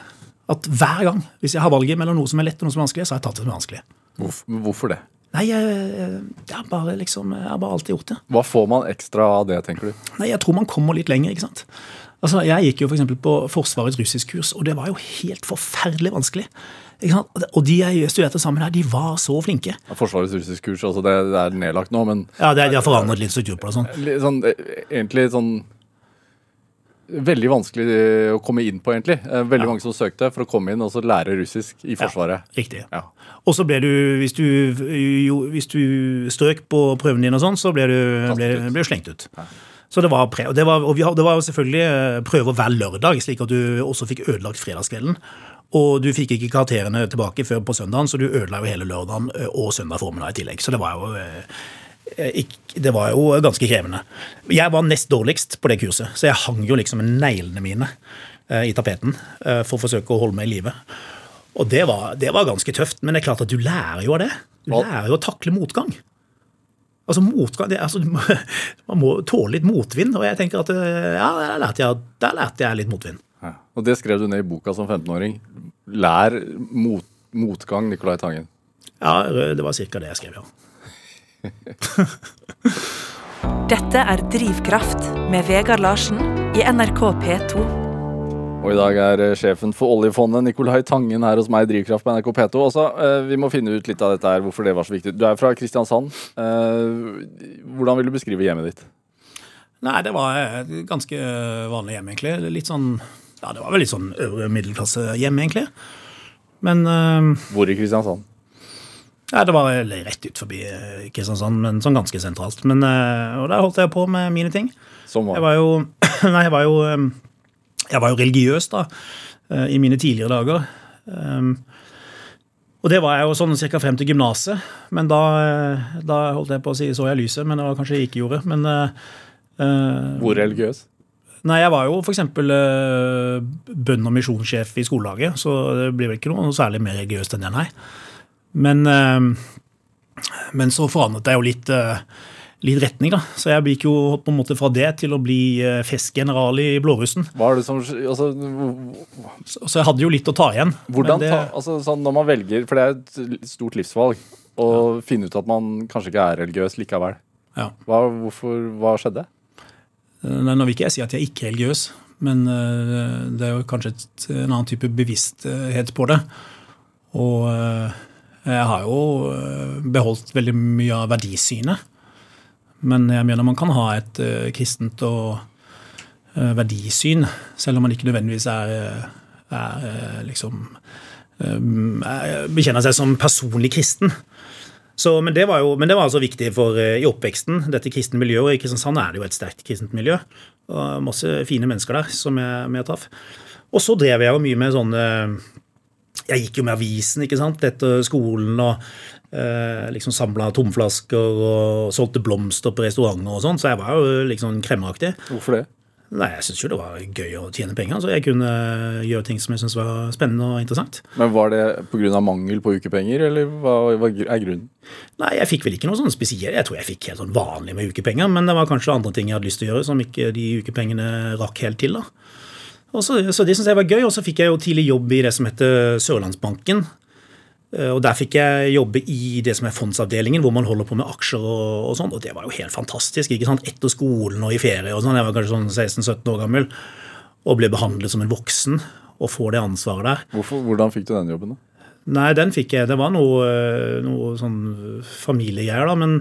At hver gang, hvis jeg har valget mellom noe som er lett og noe som er vanskelig, så har jeg tatt det som er vanskelig. Hvorfor, det? Nei, jeg, jeg, har bare liksom, jeg har bare alltid gjort det. Hva får man ekstra av det, tenker du? Nei, Jeg tror man kommer litt lenger. ikke sant? Altså, Jeg gikk jo for på Forsvarets russiskkurs, og det var jo helt forferdelig vanskelig. Ikke sant? Og de jeg studerte sammen her, de var så flinke. Ja, forsvarets russiskkurs, altså det, det, er nedlagt nå, men Ja, det, de har forandret litt struktur på det. sånn. sånn egentlig sånn Veldig vanskelig eh, å komme inn på, egentlig. Eh, veldig ja. mange som søkte for å komme inn og så lære russisk i Forsvaret. Ja, riktig. Ja. Og så ble du, hvis du, jo, hvis du strøk på prøven din og sånn, så ble du, ble, ble du slengt ut. Så det var, pre, og det var, og vi, det var selvfølgelig eh, prøver hver lørdag, slik at du også fikk ødelagt fredagskvelden. Og du fikk ikke karakterene tilbake før på søndagen, så du ødela jo hele lørdagen og søndag formiddag i tillegg. Så det var jo det var jo ganske krevende. Jeg var nest dårligst på det kurset, så jeg hang jo liksom med neglene mine eh, i tapeten eh, for å forsøke å holde meg i live. Og det var, det var, ganske tøft, men det er klart at du lærer jo av det. Du lærer jo å takle motgang. Altså motgang, det, altså, Man må tåle litt motvind, og jeg tenker at ja, der lærte jeg, der lærte jeg litt motvind. Ja. Og det skrev du ned i boka som 15-åring. Lær mot, motgang, Nicolai Tangen. Ja, det var ca. det jeg skrev, ja. Dette er Drivkraft med Vegard Larsen i NRK P2. Og I dag er eh, sjefen for oljefondet Nikolai Tangen her hos meg i Drivkraft på NRK P2. Også, eh, vi må finne ut litt av dette her, hvorfor det var så viktig. Du er fra Kristiansand. Eh, hvordan vil du beskrive hjemmet ditt? Nei, Det var et ganske vanlig hjem, egentlig. Litt sånn, ja, Det var vel litt sånn øvre middelklassehjem, egentlig. Men Hvor i Kristiansand? Ja, Det var rett ut forbi eh, Kristiansand, men sånn ganske sentralt. Men, eh, og der holdt jeg på med mine ting. Som var? Jeg var jo, nei, jeg var jo, eh, jeg var jo religiøs da, i mine tidligere dager. Og det var jeg jo sånn ca. frem til gymnaset. Men da, da, holdt jeg på å si så jeg lyset, men det var kanskje jeg ikke gjorde. Men, uh, Hvor religiøs? Nei, jeg var jo f.eks. Uh, bønn- og misjonssjef i skolelaget, så det blir vel ikke noe særlig mer religiøst enn det, nei. Men, eh, men så forandret jeg jo litt, eh, litt retning, da. Så jeg gikk jo på en måte fra det til å bli eh, festgeneral i blårussen. Hva er det som, altså, så, jeg hadde jo litt å ta igjen. Hvordan det, ta, altså, sånn Når man velger, for det er et stort livsvalg, å ja. finne ut at man kanskje ikke er religiøs likevel. Ja. Hva, hvorfor, hva skjedde? Nå vil ikke jeg si at jeg er ikke religiøs, men det er jo kanskje et, en annen type bevissthet på det. Og jeg har jo beholdt veldig mye av verdisynet. Men jeg mener man kan ha et kristent og verdisyn, selv om man ikke nødvendigvis er, er liksom Bekjenner seg som personlig kristen. Så, men, det jo, men, det var altså viktig for i oppveksten, dette kristne miljøet. Og i Kristiansand er det jo et sterkt kristent miljø. Og masse fine mennesker der som jeg, jeg traff. Og så drev jeg jo mye med sånne Jeg gikk jo med avisen ikke sant, etter skolen og eh, liksom samla tomflasker og solgte blomster på restauranter og sånn, så jeg var jo liksom kremmeraktig. Hvorfor det? Nei, jeg syns jo det var gøy å tjene penger. Så jeg kunne gjøre ting som jeg syntes var spennende og interessant. Men Var det pga. mangel på ukepenger, eller hva, hva, er grunnen? Nei, jeg fikk vel ikke noe sånn spesielt. Jeg tror jeg fikk helt sånn vanlig med ukepenger, men det var kanskje andre ting jeg hadde lyst til å gjøre som ikke de ukepengene rakk helt til. da. Og så, så det syntes jeg var gøy, og så fikk jeg jo tidlig jobb i det som heter Sørlandsbanken. Eh, og Der fikk jeg jobbe i det som er fondsavdelingen, hvor man holder på med aksjer. Og, og sånt, og det var jo helt fantastisk. ikke sant? Etter skolen og i ferie. og sånn, Jeg var kanskje sånn 16-17 år gammel og ble behandlet som en voksen og får det ansvaret der. Hvorfor, hvordan fikk du den jobben? da? Nei, den fikk jeg. Det var noe, noe sånn familiegreier, da. Men,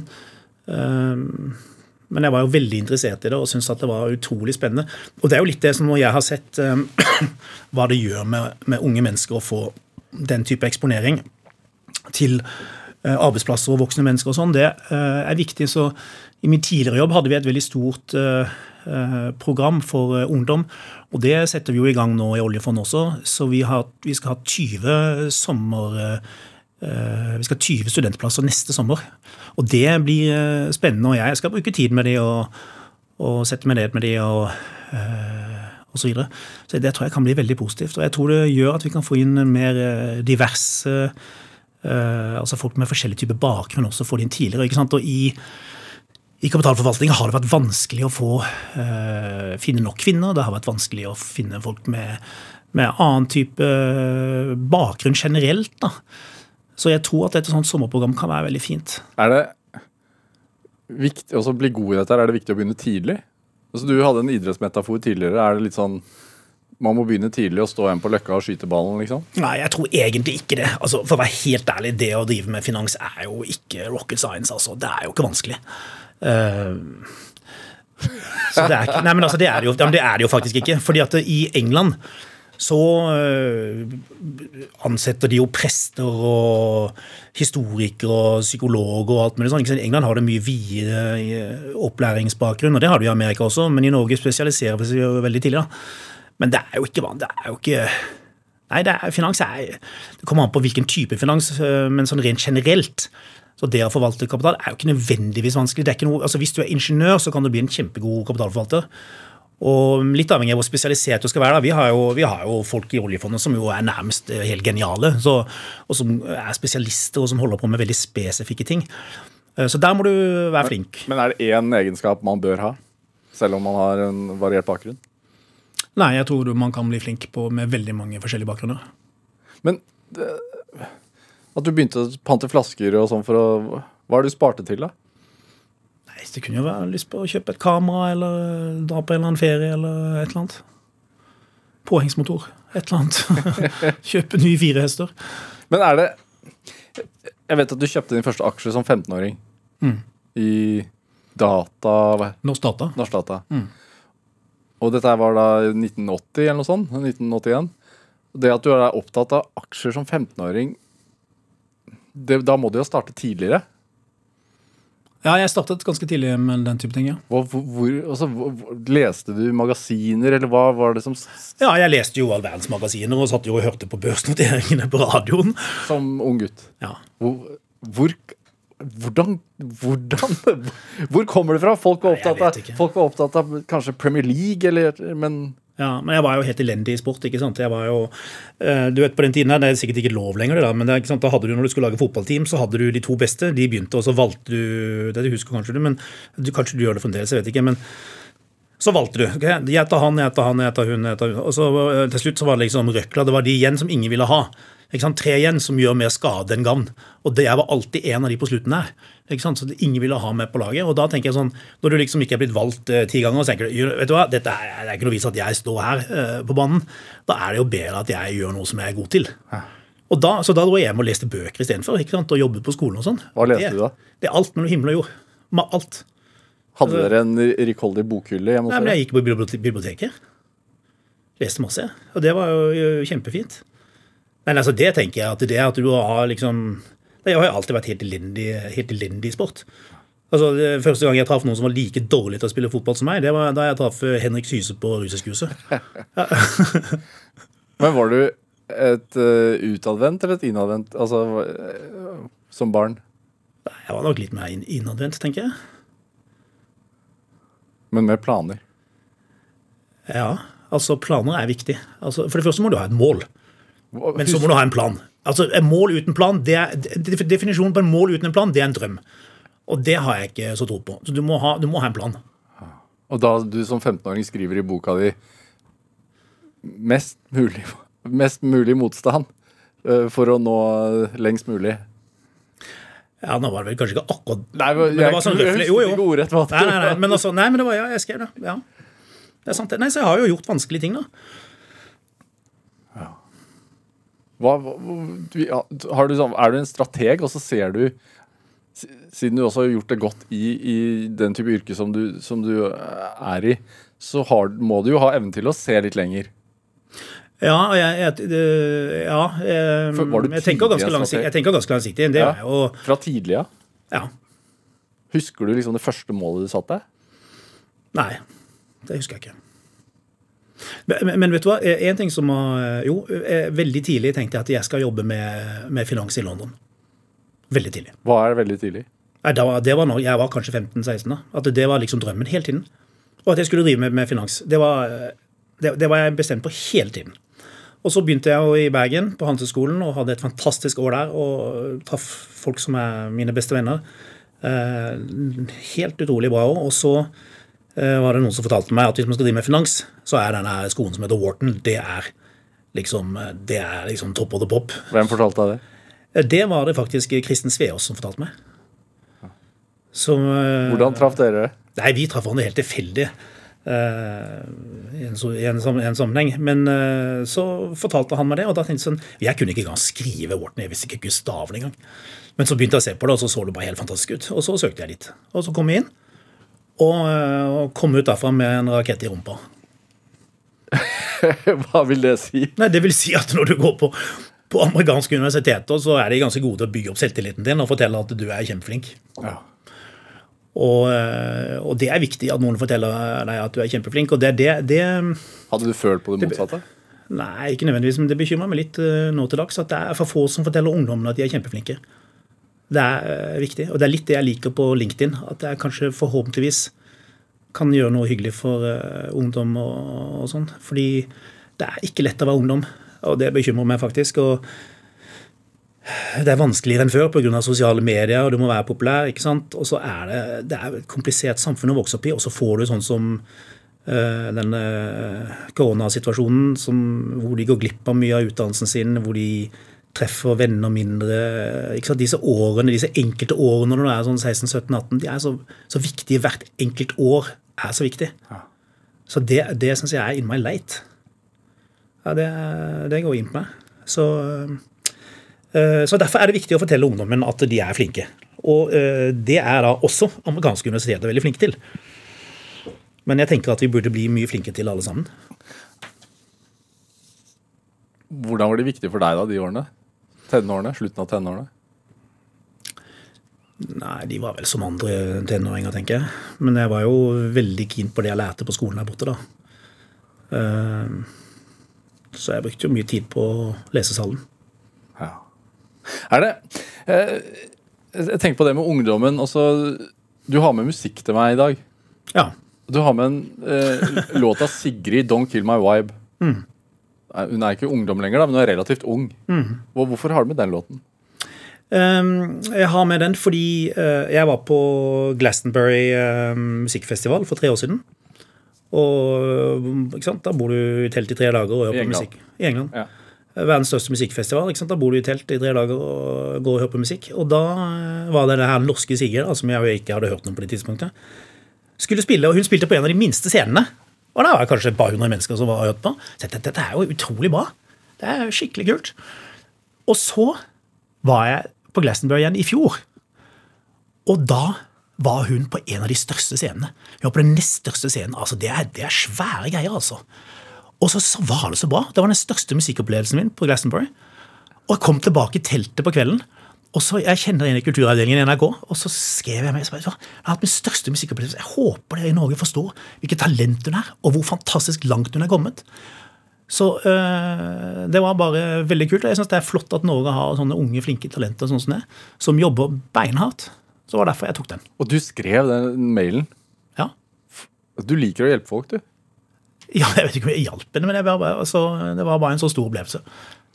øh, men jeg var jo veldig interessert i det og syntes at det var utrolig spennende. Og det er jo litt det som jeg har sett øh, hva det gjør med, med unge mennesker å få den type eksponering til eh, arbeidsplasser og voksne mennesker og sånn, det eh, er viktig. Så i min tidligere jobb hadde vi et veldig stort eh, program for ungdom. Og det setter vi jo i gang nå i oljefondet også. Så vi, har, vi, skal ha 20 sommer... Vi skal ha 20 studentplasser neste sommer. Og det blir spennende. Og jeg skal bruke tid med de og, og sette meg ned med de og, og så videre. Så det tror jeg kan bli veldig positivt. Og jeg tror det gjør at vi kan få inn mer diverse altså Folk med forskjellig type bakgrunn også får det inn tidligere. ikke sant? Og i, i kapitalforvaltning har det vært vanskelig å få uh, finne nok kvinner. Det har vært vanskelig å finne folk med, med annen type bakgrunn generelt. da. Så jeg tror at et sånt sommerprogram kan være veldig fint. Er det viktig å bli god i dette? Er det viktig å begynne tidlig? Altså, du hadde en idrettsmetafor tidligere. Er det litt sånn man må begynne tidlig å stå igjen på løkka og skyte ballen, liksom? Nei, jeg tror egentlig ikke det. Altså, for å være helt ærlig, det å drive med finans er jo ikke rocket science, altså. Det er jo ikke vanskelig. Uh, så det er ikke Nei, men altså, det er, det jo, det er det jo faktisk ikke. Fordi at i England så uh, ansetter de jo prester og historikere og psykologer og alt mulig sånt. England har det mye videre eh, opplæringsbakgrunn, og det har de i Amerika også, men i Norge spesialiserer vi seg veldig tidlig. da. Men det er jo ikke. Det er jo ikke Nei, det er, finans er Det kommer an på hvilken type finans, øh, men sånn rent generelt. Så det å forvalte kapital er jo ikke nødvendigvis vanskelig. Noe, altså Hvis du er ingeniør, så kan du bli en kjempegod kapitalforvalter. Og litt avhengig av hvor spesialisert du skal være. Vi har jo, vi har jo folk i oljefondet som jo er nærmest øh, helt geniale. Så, og som er spesialister og som holder på med veldig spesifikke ting. Øh, så der må du være flink. Men er det én egenskap man bør ha? Selv om man har en variert bakgrunn? Nei, jeg tror man kan bli flink på med veldig mange forskjellige bakgrunner. Men det, at du begynte å pante flasker og sånn for å Hva har du sparte til, da? Nei, Det kunne jo være lyst på å kjøpe et kamera eller dra på en eller annen ferie eller et eller annet. Påhengsmotor. Et eller annet. kjøpe nye firehester. Men er det Jeg vet at du kjøpte din første aksje som 15-åring. Mm. I data Norsk Data. Norsk data. Mm. Og dette var da 1980 eller noe sånt. 1981. Det at du er opptatt av aksjer som 15-åring, da må du jo starte tidligere? Ja, jeg startet ganske tidlig med den type ting, ja. Hvor, hvor, altså, hvor, leste du magasiner, eller hva var det som Ja, jeg leste jo all verdens magasiner og satt jo og hørte på børsnoteringene på radioen. Som ung gutt? Ja. Hvor, hvordan, hvordan, Hvor kommer det fra? Folk var opptatt, av, folk var opptatt av kanskje Premier League, eller men ja, men jeg var jo helt elendig i sport. ikke sant? Jeg var jo, eh, du vet På den tiden her, det er sikkert ikke lov lenger, da, men det ikke sant, da hadde du, når du skulle lage fotballteam, så hadde du de to beste. De begynte, og så valgte du Det du husker kanskje du, men du, kanskje du gjør det fremdeles, jeg vet ikke. men så valgte du. Okay, jeg tar han, jeg tar han, jeg tar hun. Jeg tar hun. Og så eh, til slutt så var det liksom røkla. Det var de igjen som ingen ville ha. Tre igjen som gjør mer skade enn gavn. Og det jeg var alltid en av de på slutten der. Så ingen ville ha meg på laget. Og da tenker jeg sånn, når du liksom ikke er blitt valgt eh, ti ganger, så tenker du vet du hva, dette er, det er ikke noe vits at jeg står her eh, på banen. Da er det jo bedre at jeg gjør noe som jeg er god til. Og da, så da dro jeg hjem og leste bøker istedenfor. Og jobbet på skolen og sånn. Hva leste det, du da? Det er alt mellom himmel og jord. Med Alt. Hadde dere en rikholdig bokhylle hjemme hos men dere? jeg gikk på biblioteket. Leste masse. Og det var jo kjempefint. Men altså, det tenker jeg at det at du har liksom Det har jo alltid vært helt elendig, helt elendig sport. Altså, det Første gang jeg traff noen som var like dårlig til å spille fotball som meg, det var da jeg traff eh, Henrik Syse på Ruseskuset. Men var du et uh, utadvendt eller et innadvendt altså, uh, som barn? Jeg var nok litt mer inn- innadvendt, tenker jeg. Men med planer? Ja, altså Planer er viktig. Altså, for det første må du ha et mål. Men så må du ha en plan. Altså, en mål uten plan, det er, Definisjonen på en mål uten en plan, det er en drøm. Og det har jeg ikke så tro på. Så du må ha, du må ha en plan. Og da du som 15-åring skriver i boka di mest mulig, mest mulig motstand eh, for å nå lengst mulig Ja, nå var det vel kanskje ikke akkurat Nei, Men det var sånn jeg. Jo, jo. Ordet, det Nei, nei, nei, men, altså, nei, men det var ja, jeg skrev det. Ja. Det er sant. Nei, Så jeg har jo gjort vanskelige ting, da. Hva, har du, sånn- er du en strateg, og så ser du Siden du også har gjort det godt i, i den type yrke som du, som du eh, er i, så har, må du jo ha evnen til å se litt lenger. Ja, jeg, jeg, ja jeg, du jeg, tenker ganske langsiktig, langsiktig. Det Ja. jo Fra tidlig av. Ja. Husker du liksom det første målet du satte? Nei, det husker jeg ikke. Men, men- vet du hva? En ting som var Jo, eh, veldig tidlig tenkte jeg at jeg skal jobbe med, med finans i London. Veldig tidlig. Hva er veldig tidlig? Nei, det var, det var når jeg var kanskje 15-16. da. At det var liksom drømmen hele tiden. Og at jeg skulle drive med, med finans. Det var, det, det var jeg bestemt på hele tiden. Og så begynte jeg i Bergen, på Handelshøyskolen, og hadde et fantastisk år der. Og traff folk som er mine beste venner. Eh, helt utrolig bra år. Og så eh, var det noen som fortalte meg at hvis man skal drive med finans, så er denne skolen som heter Wharton, det er liksom, det er liksom top of the pop. Hvem fortalte deg det? Eh, Det var det faktisk Kristen Sveås som fortalte meg. Som, eh, Hvordan traff dere? Nei, vi traff hverandre helt tilfeldig. Uh, i en, en, en sammenheng. Men uh, så fortalte han meg det, og da tenkte jeg sånn Jeg kunne ikke engang skrive Wharton, jeg visste ikke staven engang. Men så begynte jeg å se på det, og så så det bare helt fantastisk ut. Og så søkte jeg dit. Og så kom jeg inn, og, komme og kom ut derfra med en rakett i rumpa. Hva vil det si? Nei, Det vil si at når du går på, på amerikanske universiteter, så er de ganske gode til å bygge opp selvtilliten din og fortelle at du er kjempeflink. Ja. Og, eh, og det er viktig at noen forteller deg at du er kjempeflink. Og det, det, det Hadde du følt på det motsatte? Nei, ikke nødvendigvis, men det bekymrer meg litt eh, nå til dags at det er for få som forteller ungdommene at de er kjempeflinke. Det er eh, viktig, og det er litt det jeg liker på LinkedIn. At jeg kanskje forhåpentligvis kan gjøre noe hyggelig for eh, ungdom og, og sånn. Fordi det er ikke lett å være ungdom, og det bekymrer meg faktisk. og det er vanskeligere enn før pga. sosiale medier, og du må være populær. ikke sant? Og så er det, det er et komplisert samfunn å vokse opp i, og så får du sånn som øh, eh, koronasituasjonen som- hvor de går glipp av mye av utdannelsen sin, hvor de treffer venner mindre. Disse årene, disse enkelte årene når du er sånn 16-17-18, de er så, så viktige. Hvert enkelt år er så viktig. Så det, det syns jeg er innmari leit. Ja, det, det går inn på meg. Så øh, Så Derfor er det viktig å fortelle ungdommen at de er flinke. Og øh, det er da også amerikanske universiteter veldig flinke til. Men jeg tenker at vi burde bli mye flinkere til alle sammen. Hvordan var det viktig for deg da, de årene? Tenårene? Slutten av tenårene? Nei, de var vel som andre tenåringer, tenker jeg. Men jeg var jo veldig keen på det jeg lærte på skolen der borte, da. Eh, Så jeg brukte jo mye tid på lesesalen. Ja. Er det eh, Jeg tenker på det med ungdommen. Altså, du har med musikk til meg i dag. Ja. Du har med en eh, låt av Sigrid, 'Don't Kill My Vibe'. Mm. Hun er ikke ungdom lenger, da, men hun er relativt ung. Mm. Hvorfor har du med den låten? Um, jeg har med den fordi uh, jeg var på Glastonbury uh, musikkfestival for tre år siden. Og da bor du i telt i tre dager og hører på musikk. I England. Ja. Verdens største musikkfestival. Da bor du i telt i tre dager og går og hører på musikk. Og da eh, var det det her norske Sigrid, som jeg jo ikke hadde hørt noe på det tidspunktet, skulle spille, og hun spilte på en av de minste scenene. Og det var kanskje et par hundre mennesker som var på. Så dette, dette er jo utrolig bra. Det er jo skikkelig kult. Og så var jeg på Glastonbury igjen i fjor. Og da var hun på en av de største scenene. Hun var på den nest største scenen. Altså, det er, det er svære greier, altså. Og så, så, var det så bra. Det var den største musikkopplevelsen min på Glastonbury. Og jeg kom tilbake i teltet på kvelden. Og så, Jeg kjenner inn i kulturavdelingen i NRK, og så skrev jeg meg. Jeg har hatt min største musikkopplevelse. Jeg håper dere i Norge forstår hvilket talent hun er, og hvor fantastisk langt hun er kommet. Så øh, det var bare veldig kult. og Jeg syns det er flott at Norge har sånne unge, flinke talenter sånn som det, som jobber beinhardt. Så det var derfor jeg tok den. Og du skrev den mailen? Ja. Du liker å hjelpe folk, du? Ja, jeg vet ikke om jeg hjalp henne, men var, bare, altså, det var bare en så stor opplevelse.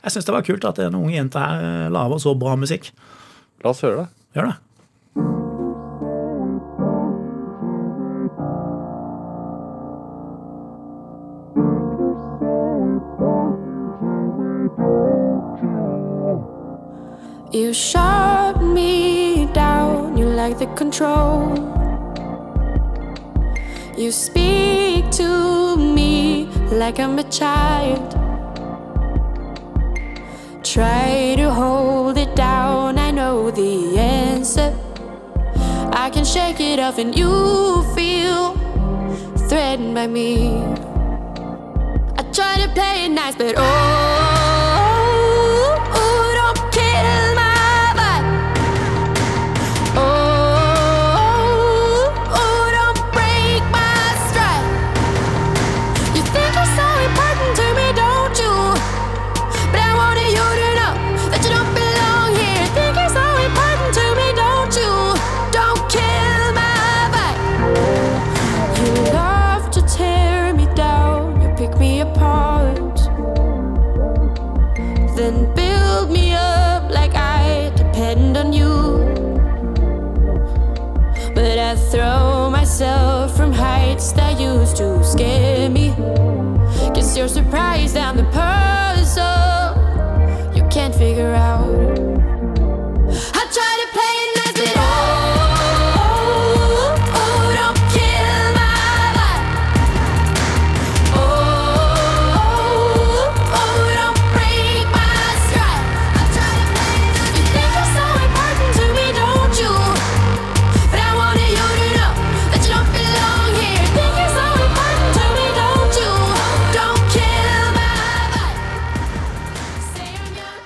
Jeg syns det var kult at en ung jente her eh, lager så bra musikk. La oss høre det. Gjør det. You shut me down, you like the control. You speak to me like I'm a child. Try to hold it down, I know the answer. I can shake it off, and you feel threatened by me. I try to play it nice, but oh, oh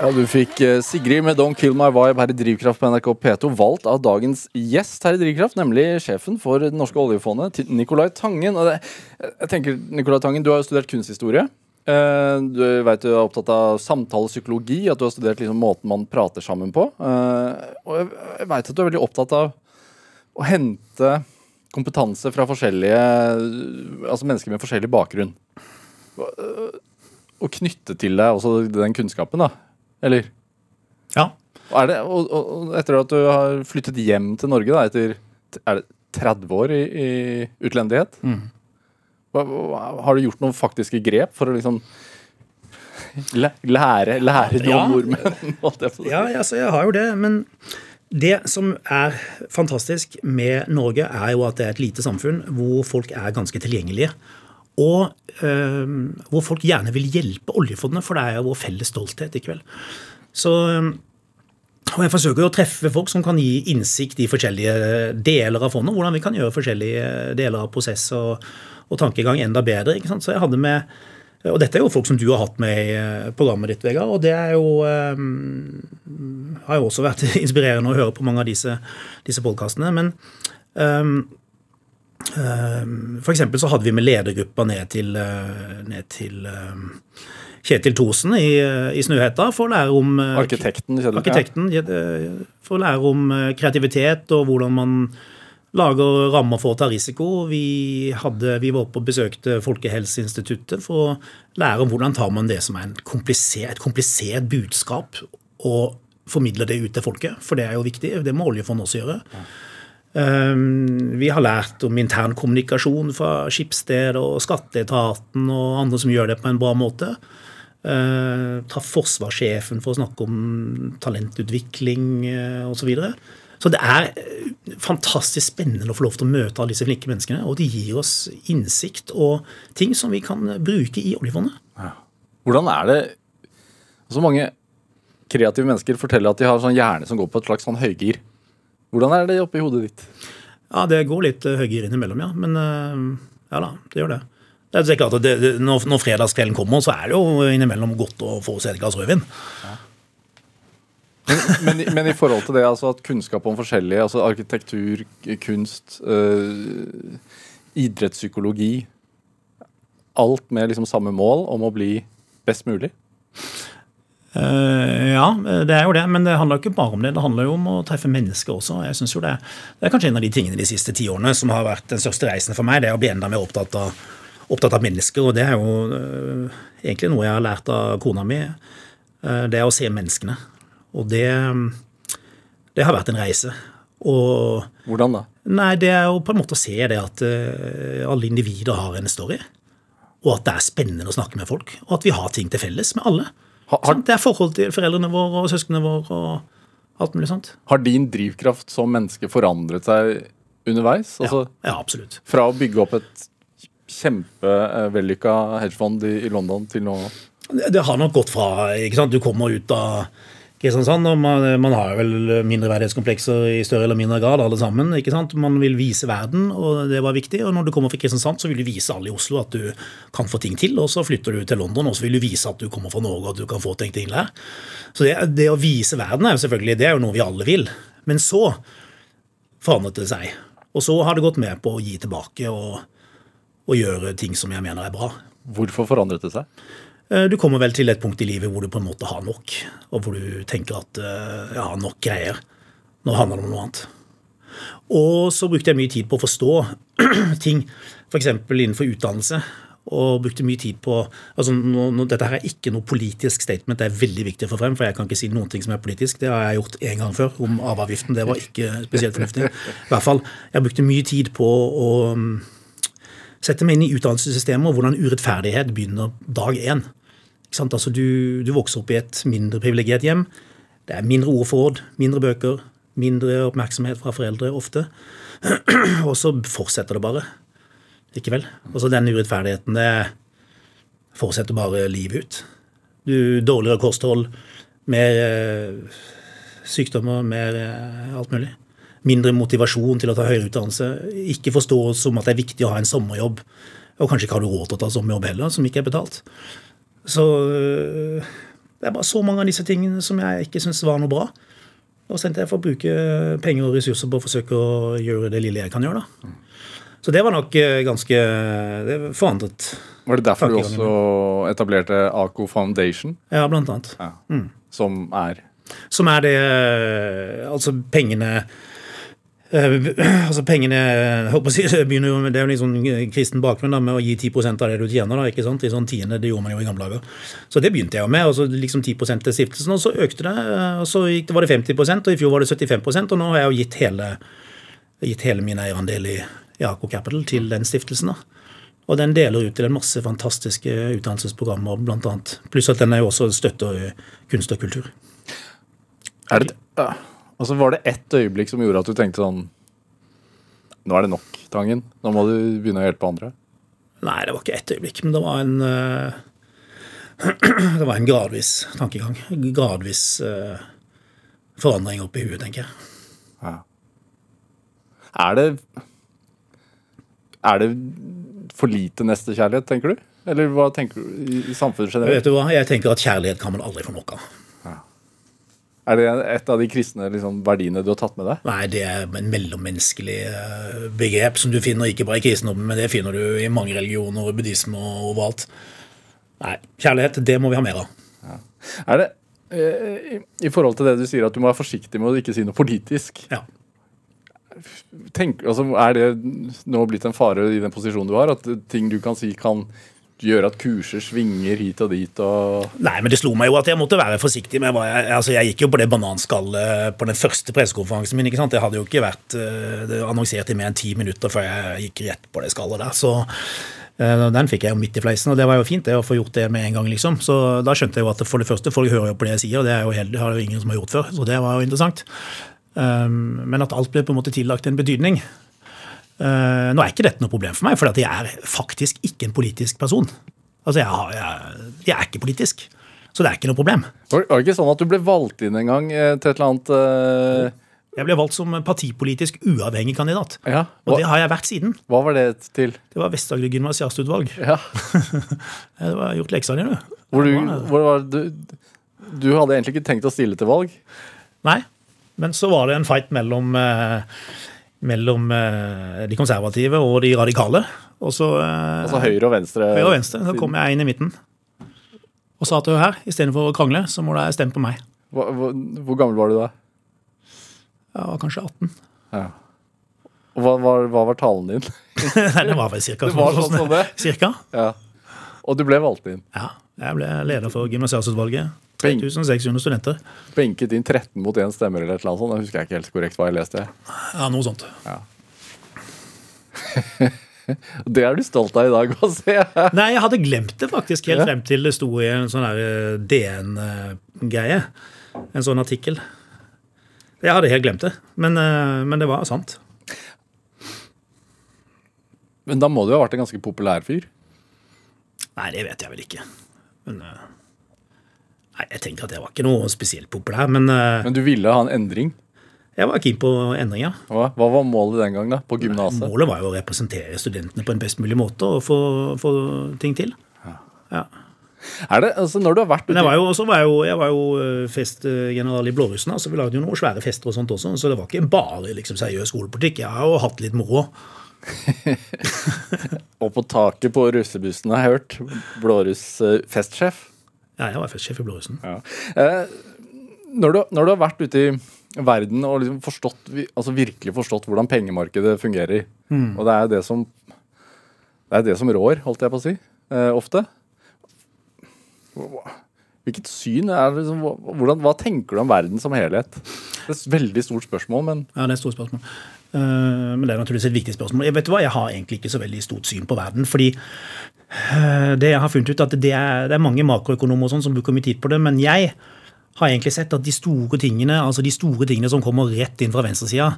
Ja, Du fikk eh, Sigrid med Don't Kill My Vibe her i Drivkraft på NRK P2, valgt av dagens gjest her i Drivkraft, nemlig sjefen for Det norske oljefondet, Nicolai Tangen. Og det, jeg tenker, Nicolai Tangen, Du har jo studert kunsthistorie. Eh, Du vet du er opptatt av samtalepsykologi, at du har studert liksom måten man prater sammen på. Eh, Og jeg- veit at du er veldig opptatt av å hente kompetanse fra forskjellige Altså mennesker med forskjellig bakgrunn. Og knytte til deg også den kunnskapen, da. Eller? Ja. Det, og, og, etter at du har flyttet hjem til Norge, da, etter er det 30 år i, i utlendighet hva, hva, Har du gjort noen faktiske grep for å liksom lære, lære noen Ja. nordmenn? Ja, altså, jeg har jo det. Men det som er fantastisk med Norge, er jo at det er et lite samfunn hvor folk er ganske tilgjengelige. Og hvor folk gjerne vil hjelpe oljefondet, for det er jo vår felles stolthet i kveld. Så eh, og jeg forsøker å treffe folk som kan gi innsikt i forskjellige deler av fondet. Hvordan vi kan gjøre forskjellige deler av prosess og, og tankegang enda bedre. ikke sant? Så jeg hadde med, Og dette er jo folk som du har hatt med i eh, programmet ditt, Vegard. Og det er jo um, har jo også vært inspirerende å høre på mange av disse, disse podkastene. Men um, for eksempel så hadde vi med ledergruppa ned til, eh, ned til um, Kjetil Thorsen i, i Snøhetta for å lære om eh, Arkitekten, kjenner? Arkitekten ja. for å lære om eh, kreativitet og hvordan man lager rammer for å ta risiko. Vi, hadde, vi var oppe og besøkte Folkehelseinstituttet for å lære om hvordan tar man det som er en komplisert, et komplisert budskap, og formidler det ut til folket. For det er jo viktig. Det må oljefondet også gjøre. Um, vi har lært om internkommunikasjon fra skipssteder og Skatteetaten og andre som gjør det på en bra måte. ta traff forsvarssjefen for å snakke om talentutvikling eh, osv. Så, videre. så det er eh, fantastisk spennende å få lov til å møte alle disse flinke menneskene. Og de gir oss innsikt og ting som vi kan bruke i oljefondet. Hvordan er det Så mange kreative mennesker forteller at de har sånn hjerne som går på et slags sånn høygir. Hvordan er det oppi hodet ditt? Ja, det går litt eh, høyere innimellom, ja. Men eh, ja da, det gjør det. Det er klart at det, det, når, når fredagskvelden kommer, så er det jo innimellom godt å få seg et glass rødvin. Men, men i forhold til det altså at kunnskap om forskjellige, altså arkitektur, kunst, øh, idrettspsykologi Alt med liksom samme mål om å bli best mulig? Eh, ja, det er jo det, men det handler jo ikke bare om det. Det handler jo om å treffe mennesker også. Jeg synes jo det, det er kanskje en av de tingene de siste ti årene som har vært den største reisen for meg. Det er å bli enda mer opptatt av, opptatt av mennesker. Og det er jo øh, egentlig noe jeg har lært av kona mi. Øh, det er å se menneskene. Og det, det har vært en reise. Og Hvordan da? Nei, det er jo på en måte å se det at øh, alle individer har en story. Og at det er spennende å snakke med folk. Og at vi har ting til felles med alle. Ha- har- Det er forhold til foreldrene våre og søsknene våre og alt mulig sånt. Har din drivkraft som menneske forandret seg underveis? Altså ja, ja, absolutt. Fra å bygge opp et kjempevellykka hedgefond i, i London til nå Det, det har nok gått fra ikke sant? Du kommer ut av Kristiansand, og man, man har vel mindreverdighetskomplekser i større eller mindre grad, alle sammen. ikke sant? Man vil vise verden, og det var viktig. Og når du kommer fra Kristiansand, så vil du vise alle i Oslo at du kan få ting til. Og så flytter du til London, og så vil du vise at du kommer fra Norge og at du kan få ting til der. Så det, det å vise verden er jo selvfølgelig det er jo noe vi alle vil. Men så forandret det seg. Og så har det gått med på å gi tilbake og, og gjøre ting som jeg mener er bra. Hvorfor forandret det seg? Eh, Du kommer vel til et punkt i livet hvor du på en måte har nok, og hvor du tenker at jeg ja, har nok greier. Nå handler det om noe annet. Og så brukte jeg mye tid på å forstå ting, f.eks. innenfor utdannelse. Og brukte mye tid på altså nå, nå, Dette her er ikke noe politisk statement, det er veldig viktig å få frem, for jeg kan ikke si noen ting som er politisk. Det har jeg gjort én gang før, om arveavgiften. Det var ikke spesielt fornuftig. I hvert fall, Jeg brukte mye tid på å mm, sette meg inn i utdannelsessystemet og hvordan urettferdighet begynner dag én. Altså, du, du vokser opp i et mindre privilegert hjem. Det er mindre ordforråd, mindre bøker, mindre oppmerksomhet fra foreldre ofte. Og så fortsetter det bare. Ikke vel? Og så den urettferdigheten, det fortsetter bare livet ut. Du, dårligere kosthold, mer eh, sykdommer, mer eh, alt mulig. Mindre motivasjon til å ta høyere utdannelse. Ikke forståelse om at det er viktig å ha en sommerjobb. Og kanskje ikke har du råd til å ta sommerjobb heller, som ikke er betalt. Så øh, det er bare så mange av disse tingene som jeg ikke syns var noe bra. Og så endte jeg for å bruke penger og ressurser på å forsøke å gjøre det lille jeg kan gjøre. da. Så det var nok øh, ganske Det forandret. Var det derfor du også etablerte AKO Foundation? Ja, blant annet. Ja. Som er Som er det øh, Altså pengene altså pengene si, begynner jo, det er jo sånn kristen bakgrunn da, med å gi 10% av det du tjener. da, ikke sant? I sånn tiende, Det gjorde man jo i gamle dager. Så det begynte jeg jo med. og så liksom 10% til stiftelsen, og så økte det. og Så var det 50% og i fjor var det 75% og nå har jeg jo gitt hele, gitt hele min eierandel i, i Capital til den stiftelsen. da. Og den deler ut til en masse fantastiske utdannelsesprogrammer, annet. Pluss at den er jo også støtter kunst og kultur. Er det, ja. Altså Var det ett øyeblikk som gjorde at du tenkte sånn Nå er det nok, Tangen. Nå må du begynne å hjelpe andre. Nei, det var ikke ett øyeblikk, men det var en uh, Det var en gradvis tankegang. Gradvis uh, forandring oppi huet, tenker jeg. Er det Er det for lite nestekjærlighet, tenker du? Eller hva tenker du i, samfunnet generelt? Vet du hva? Jeg tenker at kjærlighet kan man aldri få nok av. Er det et av de kristne liksom, verdiene du har tatt med deg? Nei, det er en mellommenneskelig eh, begrep som du finner ikke bare i kristendommen, men det finner du i mange religioner, og buddhisme og overalt. Nei, kjærlighet, det må vi ha mer av. Er det eh, i, I forhold til det du sier, at du må være forsiktig med å ikke si noe politisk. Ja. Tenk, altså, er det nå blitt en fare i den posisjonen du har? At ting du kan si, kan gjøre at kurser svinger hit og dit? og... Nei, men det slo meg jo at jeg måtte være forsiktig med hva jeg Altså, jeg gikk jo på det bananskallet på den første pressekonferansen min. ikke sant? Det hadde jo ikke vært eh, annonsert i mer enn ti minutter før jeg gikk rett på det skallet der. Så Eh, Den fikk jeg jo midt i fleisen, og det var jo fint det å få gjort det med en gang. liksom. Så da skjønte jeg jo at for det første, folk hører jo på det jeg sier, og det, er jo helt, det har jo ingen som har gjort før, så det var jo interessant. Um, Men at alt ble på en måte tillagt en betydning. Eh, Nå er ikke dette noe problem for meg, for jeg er faktisk ikke en politisk person. Altså, jeg, har, jeg, jeg er ikke politisk, så det er ikke noe problem. Var det ikke sånn at du ble valgt inn en gang eh, til et eller annet uh... Jeg ble valgt som partipolitisk uavhengig kandidat. Ja, Og det har jeg vært siden. hva var det til? Det var Vest-Agder gymnasiastutvalg. Ja, Det var gjort leksa di, du. hvor du, hvor var du, du hadde egentlig ikke tenkt å stille til valg? Nei, men så var det en fight mellom, eh, mellom eh, de konservative og de radikale. Og så Altså høyre og venstre? høyre og venstre. Så kom jeg inn i midten og sa at her, istedenfor å krangle, så må du stemme på meg. Hva, hvor, hvor gammel var du da? Jeg var kanskje 18. Ja. Og hva, var- hva var talen din? Nei, det var vel cirka Det var sånn sånn, sånn Cirka. Ja. Og du ble valgt inn. Ja. Jeg ble leder for gymnasialutvalget. Benk. 3600 studenter. Benket inn 13 mot 1 stemmer eller et eller annet sånt. Jeg husker ikke helt korrekt hva jeg leste. Ja, noe sånt. Det er du stolt av i dag å se. Nei, jeg hadde glemt det faktisk helt Ja. frem til det sto i en sånn eh, DN-greie. En sånn artikkel. Jeg hadde helt glemt det, men, eh, men det var sant. Men da må du ha vært en ganske populær fyr. Nei, det vet jeg vel ikke. Men eh, Nei, jeg tenkte at jeg var ikke noe spesielt populær, men eh, Men du ville ha en endring. jeg var keen på endringer. Hva, hva var målet den gang da, på gymnaset? Målet var jo å representere studentene på en best mulig måte og få, få ting til. Ja. Er det, altså Når du har vært Men jeg var jo, også var jeg jo, jeg var jo eh, festgeneral i Blårussen, så vi lagde jo noen svære fester og sånt også, så det var ikke bare liksom seriøs skolepolitikk. Jeg har jo hatt litt moro. og på taket på russebussen, har jeg hørt. Blåruss eh, festsjef. Ja, jeg var festsjef i Blårussen. Ja. Eh, når, du, når du har vært ute i verden og liksom forstått, altså virkelig forstått hvordan pengemarkedet fungerer, og det er det som det er det som rår, holdt jeg på å si, eh, ofte. Hvilket syn er det liksom, hvordan, Hva tenker du om verden som helhet? Det er et veldig stort spørsmål, men Ja, det er et stort spørsmål. Eh, Men det er naturligvis et viktig spørsmål. Jeg vet hva, jeg har egentlig ikke så veldig stort syn på verden. fordi eh, det jeg har funnet ut at det er, det er mange makroøkonomer og sånn som bruker mye tid på det, men jeg har egentlig sett at de store tingene altså de store tingene som kommer rett inn fra venstresida,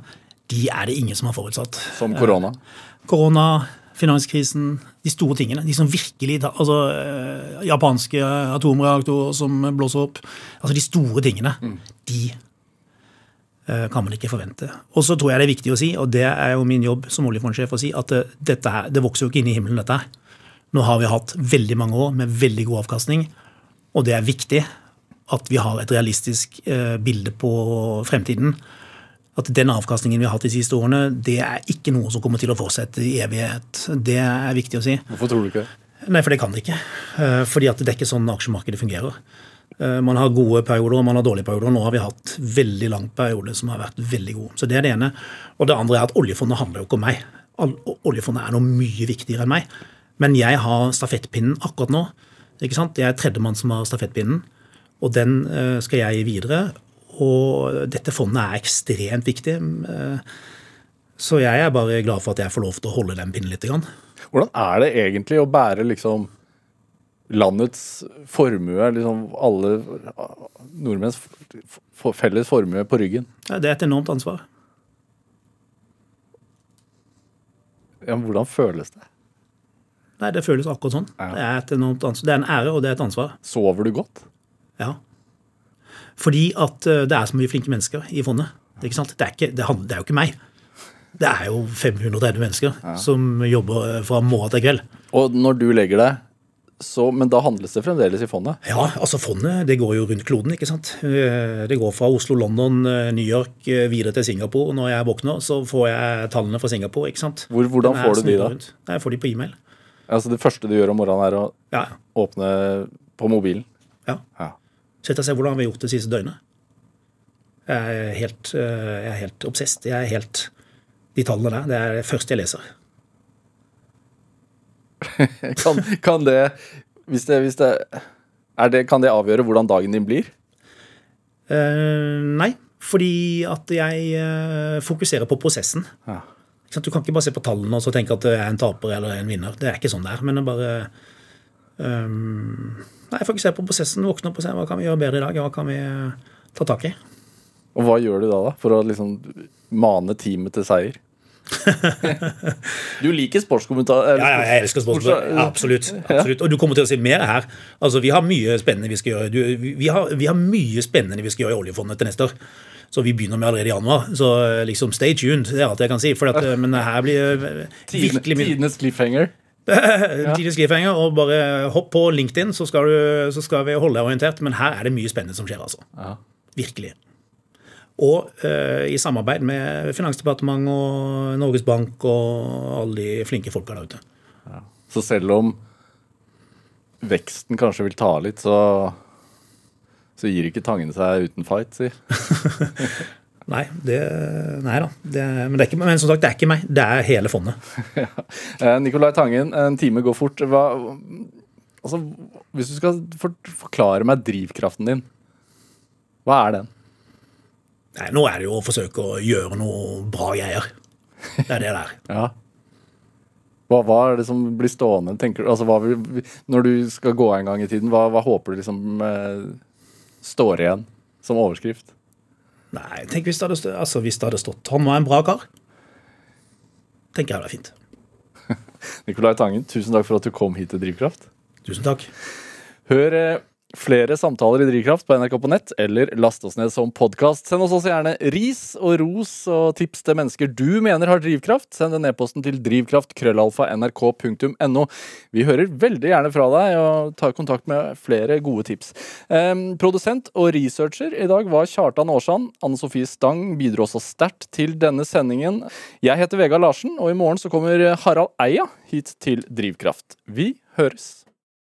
de er det ingen som har forutsatt. som korona. Korona, finanskrisen, de store tingene. De som virkelig Altså eh, japanske atomreaktorer som blåser opp. Altså de store tingene. De eh, kan man ikke forvente. Og så tror jeg det er viktig å si, og det er jo min jobb som oljefondsjef å si, at eh, dette her, det vokser jo ikke inn i himmelen, dette her. Nå har vi hatt veldig mange år med veldig god avkastning, og det er viktig at vi har et realistisk eh, bilde på fremtiden. At den avkastningen vi har hatt de siste årene, det er ikke noe som kommer til å fortsette i evighet. Det er viktig å si. Hvorfor tror du ikke det? Nei, for det kan det ikke. Eh, Fordi at det er ikke sånn aksjemarkedet fungerer. Eh, Man har gode perioder og man har dårlige perioder. Nå har vi hatt veldig lang periode som har vært veldig god. Så det er det ene. Og det andre er at oljefondet handler jo ikke om meg. Oljefondet er noe mye viktigere enn meg. Men jeg har stafettpinnen akkurat nå. Ikke sant? Jeg er tredjemann som har stafettpinnen, og den eh, skal jeg gi videre. Og dette fondet er ekstremt viktig. Eh, Så jeg er bare glad for at jeg får lov til å holde den pinnen litt. Hvordan er det egentlig å bære liksom landets formue, liksom alle nordmenns felles formue på ryggen? Ja, Det er et enormt ansvar. Ja, men hvordan føles det? Nei, Det føles akkurat sånn. Ja. Det, er et enormt ansvar. det er en ære, og det er et ansvar. Sover du godt? Ja. Fordi at eh, det er så mye flinke mennesker i fondet. Det, er ikke, det, er jo ikke meg. Det er jo 530 mennesker som jobber eh, fra morgen til kveld. Og når du legger deg, så Men da handles det fremdeles i fondet? Ja, altså fondet det går jo rundt kloden, ikke sant. Eh, Det går fra Oslo, London, eh, New York eh, videre til Singapore. Når jeg våkner, så får jeg tallene fra Singapore, ikke sant. Hvor- hvordan får du de da? rundt. Jeg får de på e-mail. Altså Det første du gjør om morgenen, er å Ja, åpne på mobilen? ja. Ja. Sett og se hvordan vi har gjort det siste døgnet. Jeg er helt, jeg er helt. Jeg er helt De tallene der, det er det første jeg leser. Kan, kan det hvis det, hvis det, er det Kan det avgjøre hvordan dagen din blir? Uh, nei, fordi at jeg uh, fokuserer på prosessen. Ja. Du kan ikke bare se på tallene og så tenke at det er en taper eller en vinner. Det er ikke sånn det er. Men det er bare ehm, Nei, fokuserer på prosessen, våkne opp og se hva kan vi gjøre bedre i dag. Hva kan vi ta tak i? Og hva gjør du da, da? For å liksom mane teamet til seier? du liker sportskommentar... Ja, ja, jeg elsker sportskommentarer. Ja, absolutt, absolutt. Og du kommer til å se mer her. Altså, Vi har mye spennende vi skal gjøre. Du, vi, har, vi har mye spennende vi skal gjøre i oljefondet til neste år. Så vi begynner med allerede i januar. Så liksom stay tuned, det er alt jeg kan si. For at, men her blir eh, virkelig mye Tidenes cliffhanger. Tidlig cliffhanger og bare hopp på LinkedIn, så skal, du, så skal vi holde deg orientert. Men her er det mye spennende som skjer, altså. Ja. Virkelig. Og eh, i samarbeid med Finansdepartementet og Norges Bank og alle de flinke folka der ute. Så selv om veksten kanskje vil ta litt, så, så gir ikke Tangen seg uten fight, si. Nei, det, nei da. Det, men, det er ikke, men som sagt, det er ikke meg. Det er hele fondet. ja. Nicolai Tangen, en time går fort. Hva, altså, hvis du skal forklare meg drivkraften din, hva er den? Nei, nå er det jo å forsøke å gjøre noe bra greier. Det er det der. Ja. Hva, hva er det som blir stående? tenker du? Altså, vil, når du skal gå en gang i tiden, hva, hva håper du liksom eh, står igjen som overskrift? Nei, tenk hvis det hadde, stått, altså, hvis det hadde stått 'Han var en bra kar'. Tenker jeg det er fint. Nicolai Tangen, tusen takk for at du kom hit til Drivkraft. Tusen takk. Hør eh, flere samtaler i Drivkraft på NRK på nett, eller last oss ned som podkast. Send oss også gjerne ris og ros og tips til mennesker du mener har drivkraft. Send en e-posten til drivkraft.krøllalfa.nrk.no. Vi hører veldig gjerne fra deg og tar kontakt med flere gode tips. Em, produsent og researcher i dag var Kjartan Aarsand. Anne Sofie Stang bidro også sterkt til denne sendingen. Jeg heter Vegard Larsen, og i morgen så kommer Harald Eia hit til Drivkraft. Vi høres.